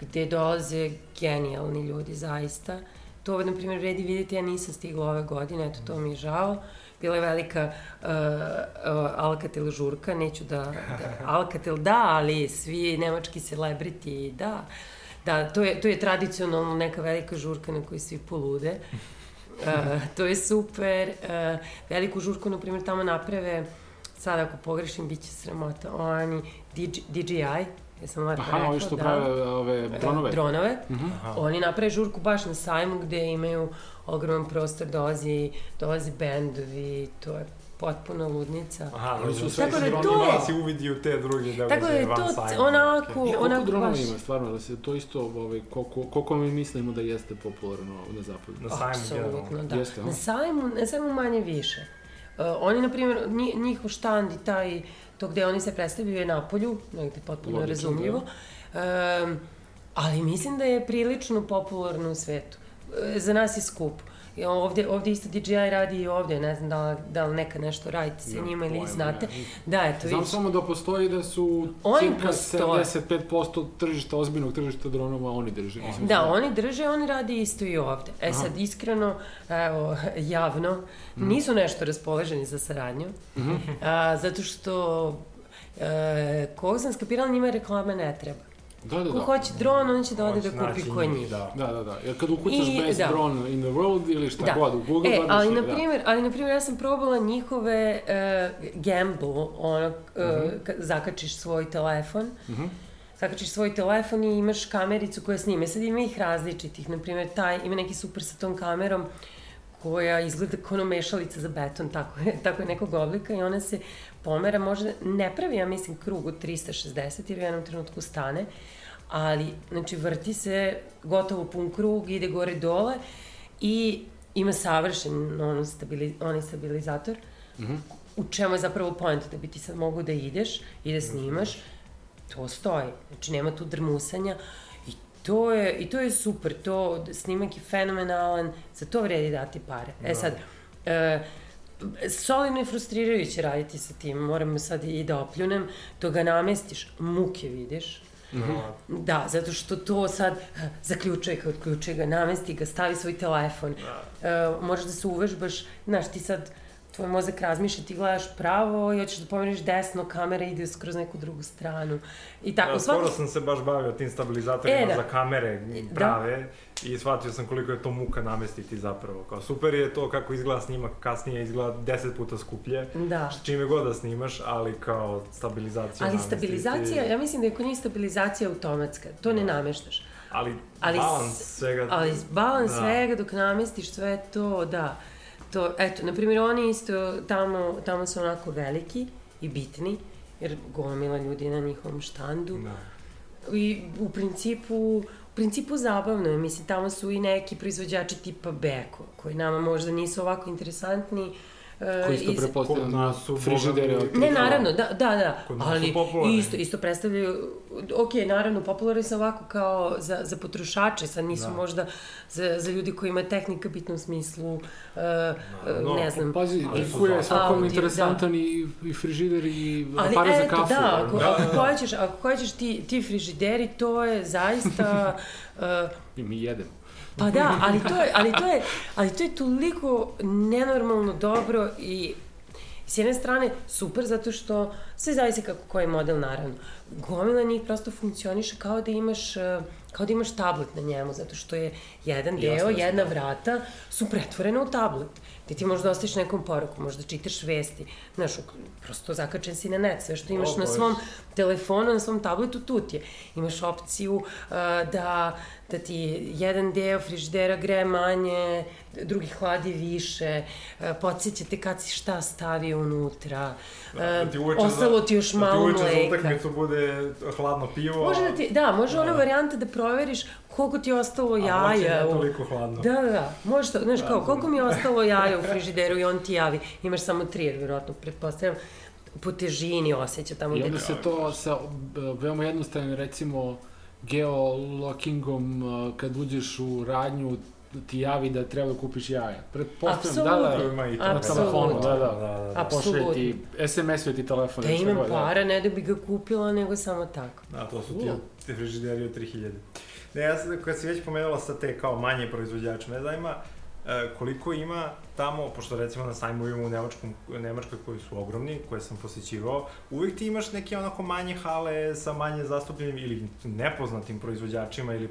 gde dolaze genijalni ljudi, zaista. To, na primjer, vredi vidjeti, ja nisam stigla ove godine, eto, to mi je žao. Bila je velika uh, uh, Alcatel žurka, neću da, da... Alcatel da, ali svi nemački celebrity da. Da, to je, to je tradicionalno neka velika žurka na kojoj svi polude. Uh, to je super. Uh, veliku žurku, na primjer, tamo naprave, sad ako pogrešim, bit će sramota, oni DG, DJI, jesam lepo Aha, rekla, ovi što da. prave ove dronove. Dronove. Mhm. Aha. Oni naprave žurku baš na sajmu gde imaju ogroman prostor, dolazi, dolazi bendovi, to je potpuna ludnica. Aha, Oni su sve Tako da to- Imala si uvidi u te druge događaje Tako da je van to sajma. onako, I koliko onako dronova baš... ima, stvarno, da se to isto, ovaj, koliko, koliko mi mislimo da jeste popularno na zapadu. Na sajmu Apsolutno, generalno. da. Jeste, na sajmu, na sajmu manje više. Uh, oni, na primjer, nji- njihov štand i taj, to gde oni se predstavljaju je na polju, negde potpuno Logično, razumljivo. Um, ali mislim da je prilično popularno u svetu. E, za nas je skup. Ovde, ovde isto DJI radi i ovde, ne znam da da li neka nešto radite sa Nemam njima ili znate. ne. Da, eto, Znam vidiš. samo da postoji da su Oni cirka postoje. 75% tržišta, ozbiljnog tržišta dronova oni drže. Mislim, Da, oni drže, oni rade isto i ovde. E Aha. sad, iskreno, evo, javno, nisu nešto raspoloženi za saradnju, a, zato što, e, koliko sam skapirala, njima reklame ne treba. Da, da, Ko da. hoće dron, on će da ode da kupi kod njih, njih. Da. Da, da, da. Jer kad ukucaš I- best da. drone in the world ili šta Da. god, u Google E, ali na da. primjer, ali na primjer ja sam probala njihove uh, gamble, ono, uh, Mhm. kad zakačiš svoj telefon, Mhm. zakačiš svoj telefon i imaš kamericu koja snime. Sad ima ih različitih, na primjer taj, ima neki super sa tom kamerom koja izgleda kao ono mešalica za beton, tako je, tako je nekog oblika i ona se pomera, možda ne pravi, ja mislim, krug od 360 jer u jednom trenutku stane, ali, znači, vrti se gotovo pun krug, ide gore dole i ima savršen ono stabili, onaj stabilizator, Mhm. u čemu je zapravo point, da bi ti sad mogu da ideš i da snimaš, to stoji, znači nema tu drmusanja i to je, i to je super, to snimak je fenomenalan, za to vredi dati pare. E Da. sad, e, solidno je frustrirajuće raditi sa tim, moram sad i da opljunem, to ga namestiš, muke vidiš, Mhm. Da, zato što to sad eh, zaključuje ga, odključuje ga, namesti ga, stavi svoj telefon. Da. Uh, možeš da se uvežbaš, znaš, ti sad, tvoj mozak razmišlja, ti gledaš pravo i hoćeš da pomeriš desno, kamera ide skroz neku drugu stranu. I tako, Da, svaki... skoro sam se baš bavio tim stabilizatorima E, da. za kamere Da. prave i shvatio sam koliko je to muka namestiti zapravo. Kao super je to kako izgleda snimak, kasnije izgleda 10 puta skuplje. Da. Čime god da snimaš, ali kao stabilizacija Ali namestiti- stabilizacija, ja mislim da je kod njih stabilizacija automatska, to ne nameštaš. Ali, Ali balans svega... Ali balans Da. svega dok namestiš sve to, da. To, eto, na primjer, oni isto tamo, tamo su onako veliki i bitni, jer gomila ljudi na njihovom štandu. Da. I u principu, u principu zabavno je, mislim, tamo su i neki proizvođači tipa Beko, koji nama možda nisu ovako interesantni. Koji isto iz- prepostavljam nas su frižidere Ne, naravno, da, da, da, ali isto, isto predstavljaju, ok, naravno, popularni su ovako kao za, za potrošače, sad nisu Da. možda za, za ljudi koji imaju tehnika bitnom smislu, uh, No, ne znam. Pazi, Gifu je svakom Audio, interesantan i, i frižider i Ali aparat za eto, kafu. da, ako, Da, ako, da, da. hoćeš, ako hoćeš ti, ti frižideri, to je zaista... uh, I mi jedemo. Pa da, ali to je, ali to je, ali to je toliko nenormalno dobro i s jedne strane super zato što sve zavisi kako koji model naravno. Gomila njih prosto funkcioniše kao da imaš kao da imaš tablet na njemu, zato što je jedan deo, jasno, jedna da. vrata su pretvorena u tablet. Ti ti možda ostaviš nekom poruku, možda čitaš vesti, znaš, prosto zakačen si na net, sve što imaš O, na svom telefonu, na svom tabletu, tu ti je. Imaš opciju uh, da, da ti jedan deo frižidera greje manje, drugi hladi više, uh, podsjeća te kad si šta stavio unutra, uh, Da ti uveče za- ostalo ti još Da malo ti uveče za mleka. utakmicu bude hladno pivo. Može da ti, da, može ona Da. varijanta da proveriš koliko ti je ostalo a jaja. ne u- toliko hladno. Da, da, da. Može to, znaš, kao, koliko mi je ostalo jaja u frižideru i on ti javi. Imaš samo tri, jer vjerojatno, pretpostavljam, po težini osjeća tamo I gde onda se to sa e, veoma jednostavnim, recimo, geolockingom, e, kad uđeš u radnju, ti javi da treba da kupiš jaja. Pretpostavljam, da, da, Ima i to. na telefonu, da, da. da, da. Apsolutno. Pošalje ti, SMS-uje ti telefon. Da imam god, da. para, ne da bi ga kupila, nego samo tako. Da, to su ti, Da. ti frižideri od 3000. Ne, ja sam, kad si već pomenula sa te kao manje proizvođače, me zanima e, koliko ima tamo, pošto recimo na sajmovima u Nemačkom, Nemačkoj koji su ogromni, koje sam posjećivao, uvijek ti imaš neke onako manje hale sa manje zastupljenim ili nepoznatim proizvođačima ili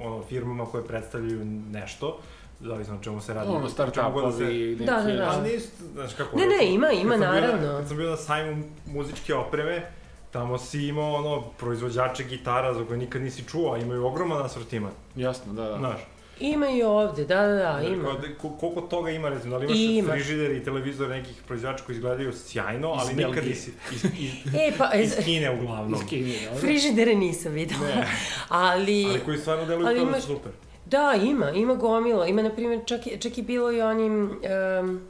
ono, firmama koje predstavljaju nešto, zavisno o čemu se radi. Ono, čemu god da se- start-upovi, neki... Da, da, da. Ali nisu, znaš kako... Ne, ne, ima, ima, bio na- naravno. Kad sam bio na sajmu muzičke opreme, tamo si imao ono, proizvođače gitara za koje nikad nisi čuo, a imaju ogroman asortiman, Jasno, da, da. znaš. Ima i ovde, da, da, da, ima. Kao da- ko- koliko toga ima, recimo, da li imaš Ima. frižider i televizor nekih proizvođača koji izgledaju sjajno, ali Iz nikad nisi, iz, iz, E, pa, iz Kine uglavnom, Iz Kine, dobro. frižidere nisam videla, Ne. ali... ali koji stvarno deluju ali kao da imaš- super. Da, ima, ima gomila. Ima, na primjer, čak, i- čak i bilo i onim... Um,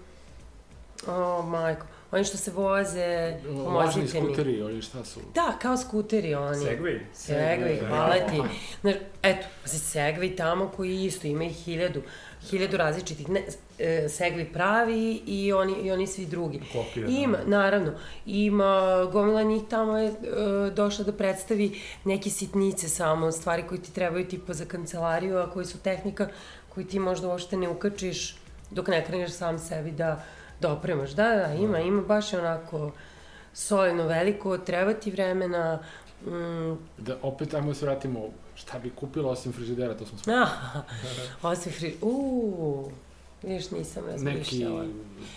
o, majko, oni što se voze, Lažni pomozite mi. skuteri, ili šta su? Da, kao skuteri oni. Segway? Segway, Segway. hvala ti. Znaš, eto, pazi, Segway tamo koji isto ima i hiljadu, hiljadu različitih, ne, e, Segway pravi i oni, i oni svi drugi. Kopija, Ima, da. naravno, ima, gomila njih tamo je e, došla da predstavi neke sitnice samo, stvari koje ti trebaju tipa za kancelariju, a koji su tehnika koju ti možda uopšte ne ukačiš dok ne kreneš sam sebi da, da opremaš. Da, da, ima, ima baš onako solidno veliko, treba ti vremena, mm, Da, opet, ajmo da se vratimo, šta bi kupila osim frižidera, to smo smo... ah, osim fri... Uuu, vidiš, nisam Neki razmišljala.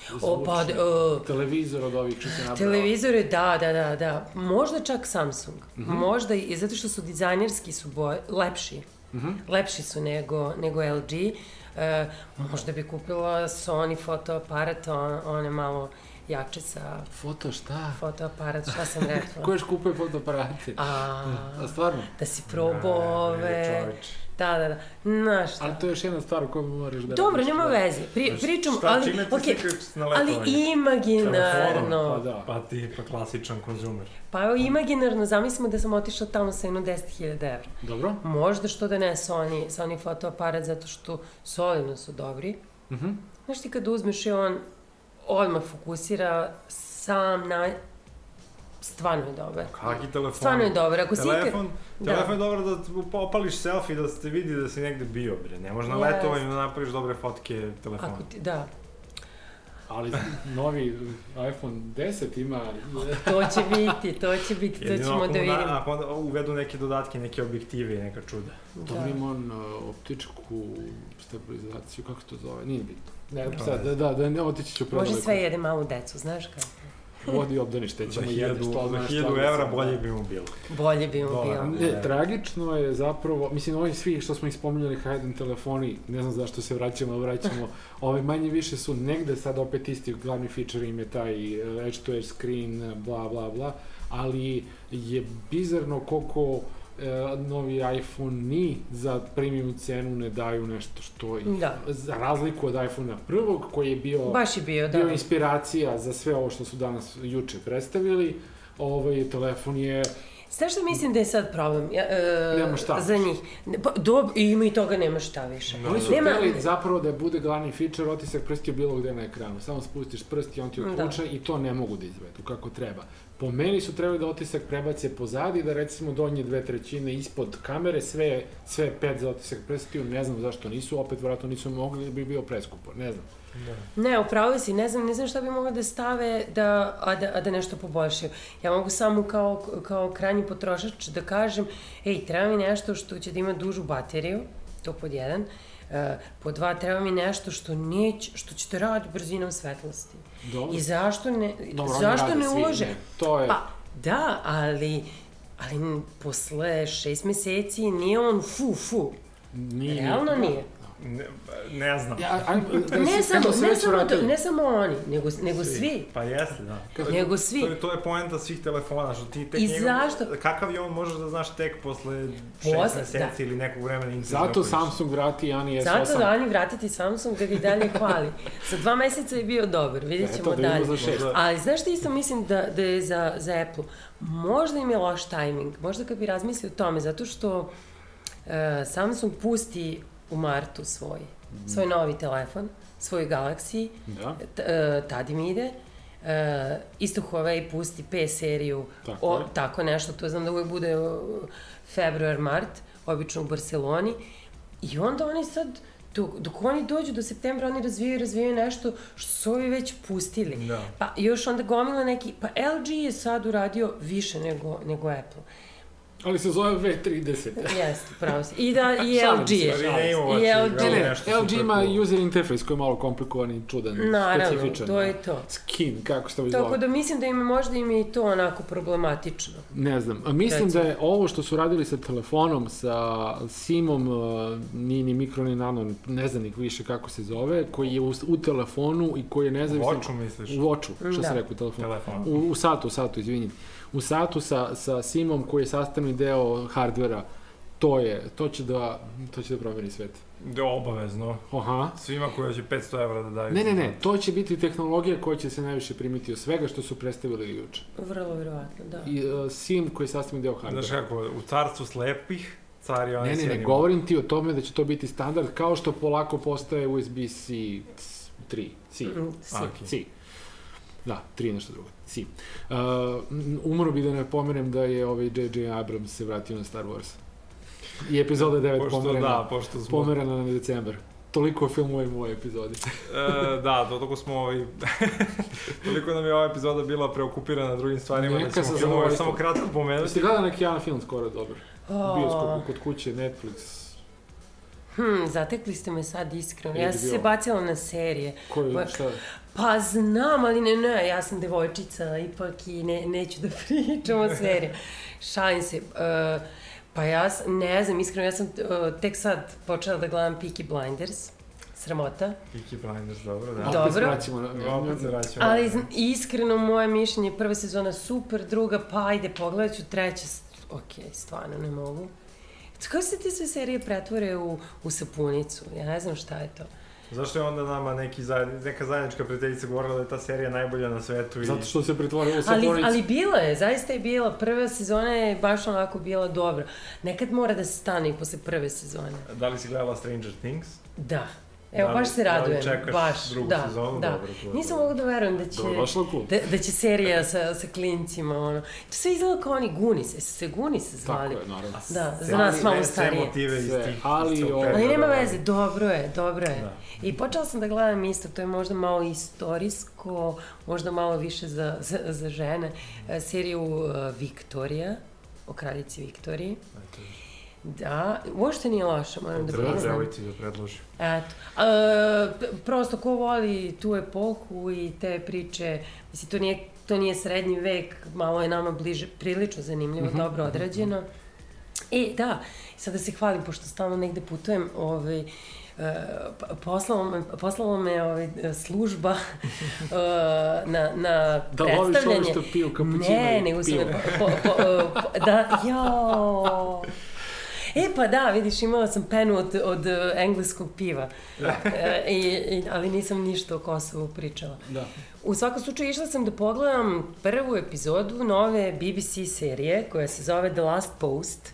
zvučni, O, pa, uh, televizor od ovih što se nabrao. Televizore, da, da, da, da. Možda čak Samsung. Mhm. Možda i zato što su dizajnerski su boj, lepši. Mhm. Lepši su nego, nego LG. E, možda bi kupila Sony fotoaparat, on, one malo jače sa Foto šta? fotoaparat, šta sam rekla? Ko još kupuje fotoaparate? A, A stvarno? da si probao ove... Da, da, da. Znaš šta. Ali to je još jedna stvar o kojoj moraš da Dobro, radiš, nema da. veze. Pri, pričam, Šta, ali, čime ti okej, slikaš na ali imaginarno. Pa da. Pa ti pa klasičan konzumer. Pa evo, imaginarno, zamislimo da sam otišla tamo sa jedno 10.000 evra. Dobro? Možda što da ne Sony, Sony fotoaparat, zato što solidno su dobri. Mhm. Znaš ti kad uzmeš i on odmah fokusira sam na... Stvarno je dobar. Kaki telefon? Stvarno je dobar. Ako si ikad... Telefon, Da. telefon je dobro da opališ selfie, da se vidi da si negde bio, bre. Ne može na Jeste. letovanju da napraviš dobre fotke telefona. Ako ti, da, Ali novi iPhone 10 ima... to će biti, to će biti, to Jedino ćemo da na- vidimo. Ako onda uvedu neke dodatke, neke objektive i neka čuda. Da. ima on uh, optičku stabilizaciju, kako se to zove, nije bitno. Ne, Pa sad, da, da, da, ne otići ću predaleko. Može sve jede malu decu, znaš kako? Vodi obdanište, Za ćemo 1000 jedeš, to za znaš 1000 šta da evra bolje da. bi mu bilo. Bolje bi mu bilo. Ne, Ne. tragično je zapravo, mislim, ovi svi što smo ih spominjali high-end telefoni, ne znam zašto se vraćamo, ali vraćamo, ove manje više su negde sad opet isti glavni feature im je taj eh, edge to edge screen, bla bla bla, ali je bizarno koliko e, novi iPhone ni za premium cenu ne daju nešto što ih, Da. za razliku od iPhonea prvog koji je bio Baš je bio, da. bio inspiracija za sve ovo što su danas juče predstavili, ovaj telefon je Znaš šta mislim da je sad problem? Ja, e, Nema šta. Za njih. Pa, dob, i ima i toga nema šta više. Da. Oni su Nema- hteli zapravo da bude glavni feature otisak prstiju bilo gde na ekranu. Samo spustiš prst i on ti Da. otključa i to ne mogu da izvedu kako treba. Po meni su trebali da otisak prebace pozadi, da recimo donje dve trećine ispod kamere, sve, sve pet za otisak prstiju, ne znam zašto nisu, opet vjerojatno nisu mogli, jer bi bio preskupo, ne znam. Ne, upravo si, ne znam, ne znam šta bi mogla da stave da, a, da, a da nešto poboljšaju. Ja mogu samo kao, kao krajnji potrošač da kažem, ej, treba mi nešto što će da ima dužu bateriju, to pod jedan, e, pod dva, treba mi nešto što neće, što će da radi brzinom svetlosti. Dobro. I zašto ne, Dobro, zašto ne svi, ulože? ne, to je- Pa, da, ali, ali posle šest meseci nije on fu, fu. Nije, Realno nije. Ne, ne znam. Ja, aj, da Ne samo, ne samo, vratili- ne samo oni, nego, nego svi. Pa jeste, da. Nego svi. To je, to je poenta svih telefona, što ti tek I njegov- zašto? Kakav je on možeš da znaš tek posle šest meseci da. ili nekog vremena Zato. Samsung vrati Ani S8. Zato da Ani vratiti Samsung da ga i dalje hvali. Za dva meseca je bio dobar, vidjet ćemo Eto, da dalje. za šest. Ali znaš što isto mislim da, da je za, za Apple? Možda im je loš tajming, možda kad bi razmislio o tome, zato što uh, Samsung pusti u martu svoj, svoj novi telefon, svoj Galaxy, Da. t, uh, tad im ide. Uh, isto Huawei pusti P seriju, Tako o, tako nešto, to znam da uvek bude uh, februar, mart, obično u Barceloni. I onda oni sad, dok, dok oni dođu do septembra, oni razvijaju razvijaju nešto što su ovi već pustili. Da. Pa još onda gomila neki, pa LG je sad uradio više nego, nego Apple. Ali se zove V30. Jeste, pravo si. I da, i LG je. I LG. igrao Ne, LG ima user interface koji je malo komplikovan i čudan, Naravno, specifičan. to je da. to. Skin, kako se to Tako zove. da mislim da im je možda im je i to onako problematično. Ne znam, a mislim Recimo. da je ovo što su radili sa telefonom, sa SIM-om, uh, ni, ni mikro, ni nano, ne znam ni više kako se zove, koji je u, u telefonu i koji je nezavisan... Voču misliš? U oču, što Da. sam rekao, u telefonu. Telefon. U, u satu, u satu, izvinim. U satu sa, sa SIM-om koji je sastavni deo hardvera, to je, to će da, to će da promeni svet. Da, obavezno. Aha. Svima koji će 500 evra da daju. Ne, ne, ne, to će biti tehnologija koja će se najviše primiti od svega što su predstavili juče. Vrlo vjerovatno, da. I uh, SIM koji je sastavni deo hardvera. Znaš kako, u carstvu slepih, car je onaj Ne, ne, ne, sjeni. govorim ti o tome da će to biti standard kao što polako postaje USB-C 3, C, Mm, okej. C. Da, 3 nešto drugo, C. Uh, umro bi da ne pomenem da je ovaj J.J. Abrams se vratio na Star Wars. I epizoda 9 Pošto pomerena, da, pošto smo... pomerena na decembar. Toliko o filmovima u ovoj epizodi. E, da, toliko smo ovaj... toliko nam je ova epizoda bila preokupirana drugim stvarima, Neka da ćemo filmove samo kratko Jeste pomenuti. gledali neki jedan film skoro dobar? Bioskop kod kuće, Netflix. Hm, zatekli ste me sad iskreno. Ja sam se bacila na serije. Koji, Ma- šta? Pa znam, ali ne, ne, ja sam devojčica ipak i ne, neću da pričam o seriji. Šalim se. Uh, pa ja ne znam, iskreno, ja sam uh, tek sad počela da gledam Peaky Blinders. Sramota. Peaky Blinders, dobro, da. Dobro. Opet se vraćamo. Opet se vraćamo. Ali iskreno, moje mišljenje, prva sezona super, druga, pa ajde, pogledat ću, treća, ok, stvarno ne mogu. Kako se ti sve serije pretvore u, u sapunicu? Ja ne znam šta je to. Zašto je onda nama neki zajedni, neka zajednička prijateljica govorila da je ta serija najbolja na svetu i... Zato što se pretvorilo u Ali, sapunicu. ali bila je, zaista je bila. Prva sezona je baš onako bila dobra. Nekad mora da se stane i posle prve sezone. Da li si gledala Stranger Things? Da. Evo, Da baš se da li radujem. čekaš baš, drugu da, sezonu? da. Dobro, to Nisam mogla da verujem da će... Da, da će serija sa, sa klincima, ono. To sve izgleda kao oni Gunise, su se Gunise zvali. Tako je, naravno. Da, za nas malo sve- sve starije. motive iz tih... ali ovo- Ali nema da. veze, dobro je, dobro je. Da. I počela sam da gledam isto, to je možda malo istorijsko, možda malo više za, za, za žene, e, seriju uh, Viktorija, o kraljici Viktoriji. Eto, Da, uopšte nije loša, moram da Treba priznam. devojci da predloži. Eto. E, p- prosto ko voli tu epohu i te priče, mislim, to nije, to nije srednji vek, malo je nama bliže, prilično zanimljivo, dobro odrađeno. E, da, sad da se hvalim, pošto stalno negde putujem, ovaj, Uh, poslalo me, poslalo me ovaj, služba uh, na, na Da loviš predstavljanje. ove što piju kapućino Ne, nego pivo. me po, po, po, po, da, jao. E pa da, vidiš, imala sam penu od, od uh, engleskog piva, e, i, i, ali nisam ništa o Kosovu pričala. Da. U svakom slučaju išla sam da pogledam prvu epizodu nove BBC serije koja se zove The Last Post,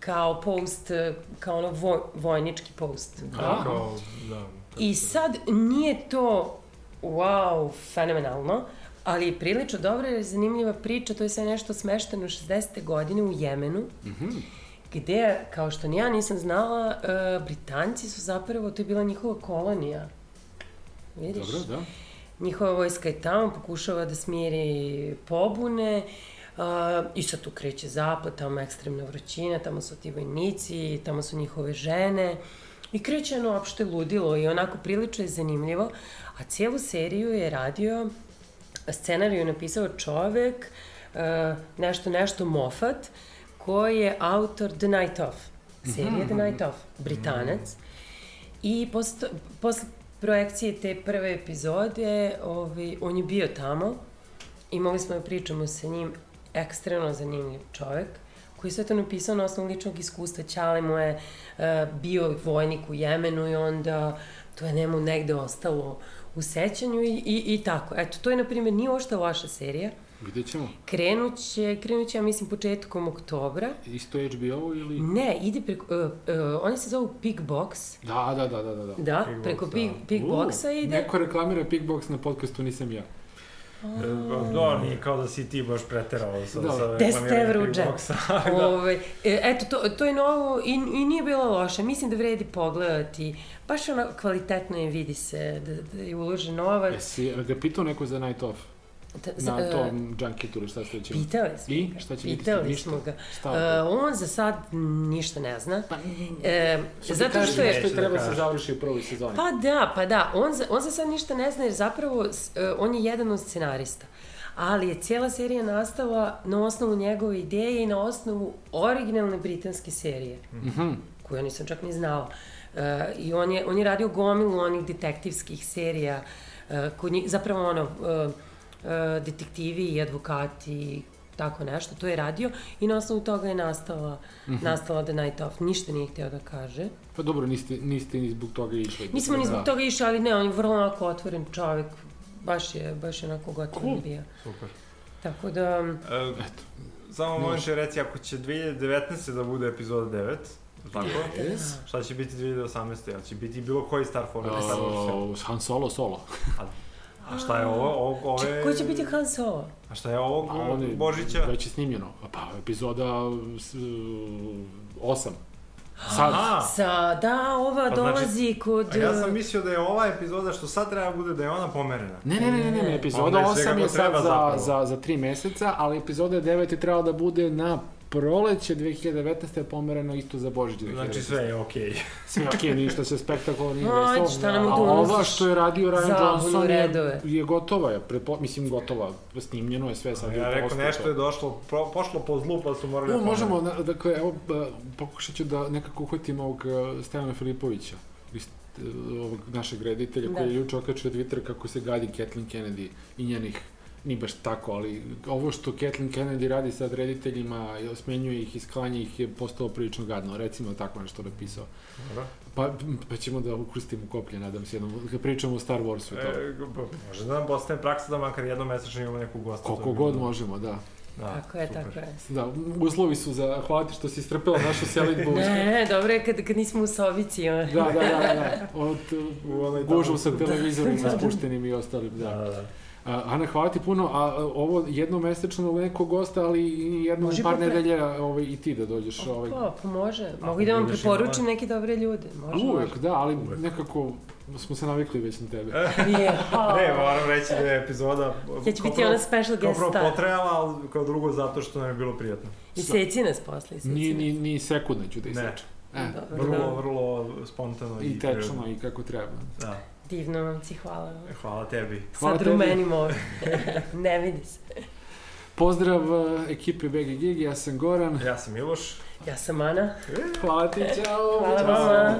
kao post, e, kao ono voj, vojnički post. Aha. Kao, da. I sad nije to wow, fenomenalno, ali je prilično dobra je zanimljiva priča, to je sve nešto smešteno 60. godine u Jemenu, Mhm. Gde, kao što ni ja nisam znala, e, Britanci su zapravo, to je bila njihova kolonija. Vidiš? Dobro, da. Njihova vojska je tamo, pokušava da smiri pobune, Uh, I sad tu kreće zapad, tamo je ekstremna vrućina, tamo su ti vojnici, tamo su njihove žene. I kreće jedno opšte ludilo i onako prilično je zanimljivo. A cijelu seriju je radio, scenariju je napisao čovek, uh, nešto, nešto Moffat, koji je autor The Night Of, serije The Night Of, Britanac. I posle, to- posle projekcije te prve epizode, ovaj, on je bio tamo i mogli smo da pričamo sa njim, ekstremno zanimljiv čovek, koji je sve to napisao na osnovu ličnog iskustva. Ćale mu je uh, bio vojnik u Jemenu i onda to je njemu negde ostalo u sećanju i, i, i tako. Eto, to je, na primjer, nije ošta vaša serija. Vidjet ćemo. Krenut će, krenut će, ja mislim, početkom oktobra. Isto HBO ili... Ne, ide preko, uh, uh, oni se zovu Pig Box. Da, da, da, da, da. da. Da, Pig Box, preko da. Pig, Pig U, Boxa ide. Neko reklamira Pigbox na podcastu, nisam ja. Da, nije kao da si ti baš preterao sa, Da. sa 10 reklamiranjem evra u džep. Da. Ove, e, eto, to, to je novo i, i nije bilo loše. Mislim da vredi pogledati. Baš ono kvalitetno je, vidi se da, da je uložen novac. Jesi ga pitao neko za Night Off? Da, Na e, tom junketu, šta ste će... Pitali smo I? Šta će biti? Pitali Ništa? smo ga. Je to? on za sad ništa ne zna. Pa, E, Što zato što je... nešto Neće da treba se kaže. završi u prvoj sezoni. Pa da, pa da. On za, on za sad ništa ne zna jer zapravo e, on je jedan od scenarista. Ali je cijela serija nastala na osnovu njegove ideje i na osnovu originalne britanske serije. Mhm. koju ja nisam čak ni znala. E, I on je, on je radio gomilu onih detektivskih serija, kod njih, zapravo ono, e, detektivi i advokati i tako nešto, to je radio i na osnovu toga je nastala, nastala The Night Of. Ništa nije htio da kaže. Pa dobro, niste, niste ni zbog toga išli. Nismo ni zbog Da. toga išli, ali ne, on je vrlo onako otvoren čovek, baš je, baš je onako gotovo Cool. bio. Super. Tako da, E, Eto. samo možeš reci, ako će 2019. da bude epizoda 9, tako? Yes. Šta će biti 2018. Jel će biti bilo koji Star Force? Star Wars film? Uh, Han Solo, Solo. A šta je ovo? ovo ove... Če, ko će biti Han Solo? A šta je on je Božića? Već je snimljeno. Pa epizoda 8. Sad. Aha, Sa, da, ova Pa znači- dolazi kod... a ja sam uh, mislio da je ova epizoda što sad treba bude da je ona pomerena. Ne, ne, ne, ne, ne, epizoda je sve 8 je sad za, zapravo. za, za 3 meseca, ali epizoda 9 je trebala da bude na proleće 2019. je pomereno isto za Božić 2019. Znači sve je okej. Sve okej, ništa se spektakularno nije desilo. šta nam tu ova što je radio Ryan Johnson je, je gotova, je, prepo, mislim gotova, snimljeno je sve sad. Ja je rekao posto nešto to. je došlo, pro, pošlo po zlu pa su morali No, da možemo, na- dakle, evo, pokušat ću da nekako uhvatim ovog uh, Stevana Filipovića, uh, ovog našeg reditelja, Da. koji je juče okačio Twitter kako se gadi Kathleen Kennedy i njenih ni baš tako, ali ovo što Kathleen Kennedy radi sad rediteljima, i smenjuje ih i sklanja ih je postalo prilično gadno, recimo tako nešto napisao. Dobro. Pa, pa ćemo da ukrstimo koplje, nadam se, jednom, kad pričamo o Star Warsu i to. E, može da nam postane praksa da makar jednom mesečno imamo neku gosta. to Koliko god možemo, da. Da, Tako je, super. tako je. Da, uslovi su za, hvala ti što si strpela našu selitbu. Ne, dobro je kad, kad nismo u sobici. Da, da, da, da. Od U onoj gužu sa televizorima spuštenim i ostalim, Da, da. da, da. Ana, hvala ti puno, a ovo jednomesečno nekog gosta, ali i jednom Može par pa pre- nedelja ovaj, i ti da dođeš. Ovaj, Pa, pa može. Mogu i da vam preporučim neke dobre ljude. Može, uvek, da, ali Uvek. nekako smo se navikli već na tebe. može. Jeha. Ne, moram reći da je epizoda... Ja ću kao biti ona special Kao guest prvo star. potrajala, ali kao drugo zato što nam je bilo prijatno. I seci nas posle. seci Ni, ni, ni sekunda ću da Ne. isečem. E, Dobro, Vrlo, da. vrlo spontano i, I tečno i kako treba. Da. Divno vam ci hvala. Hvala tebi. Hvala Sad tebi. rumenim ovdje. ne vidi se. Pozdrav uh, ekipe BG Gig, ja sam Goran. Ja sam Miloš. Ja sam Ana. Hvala ti, čao! Hvala vama.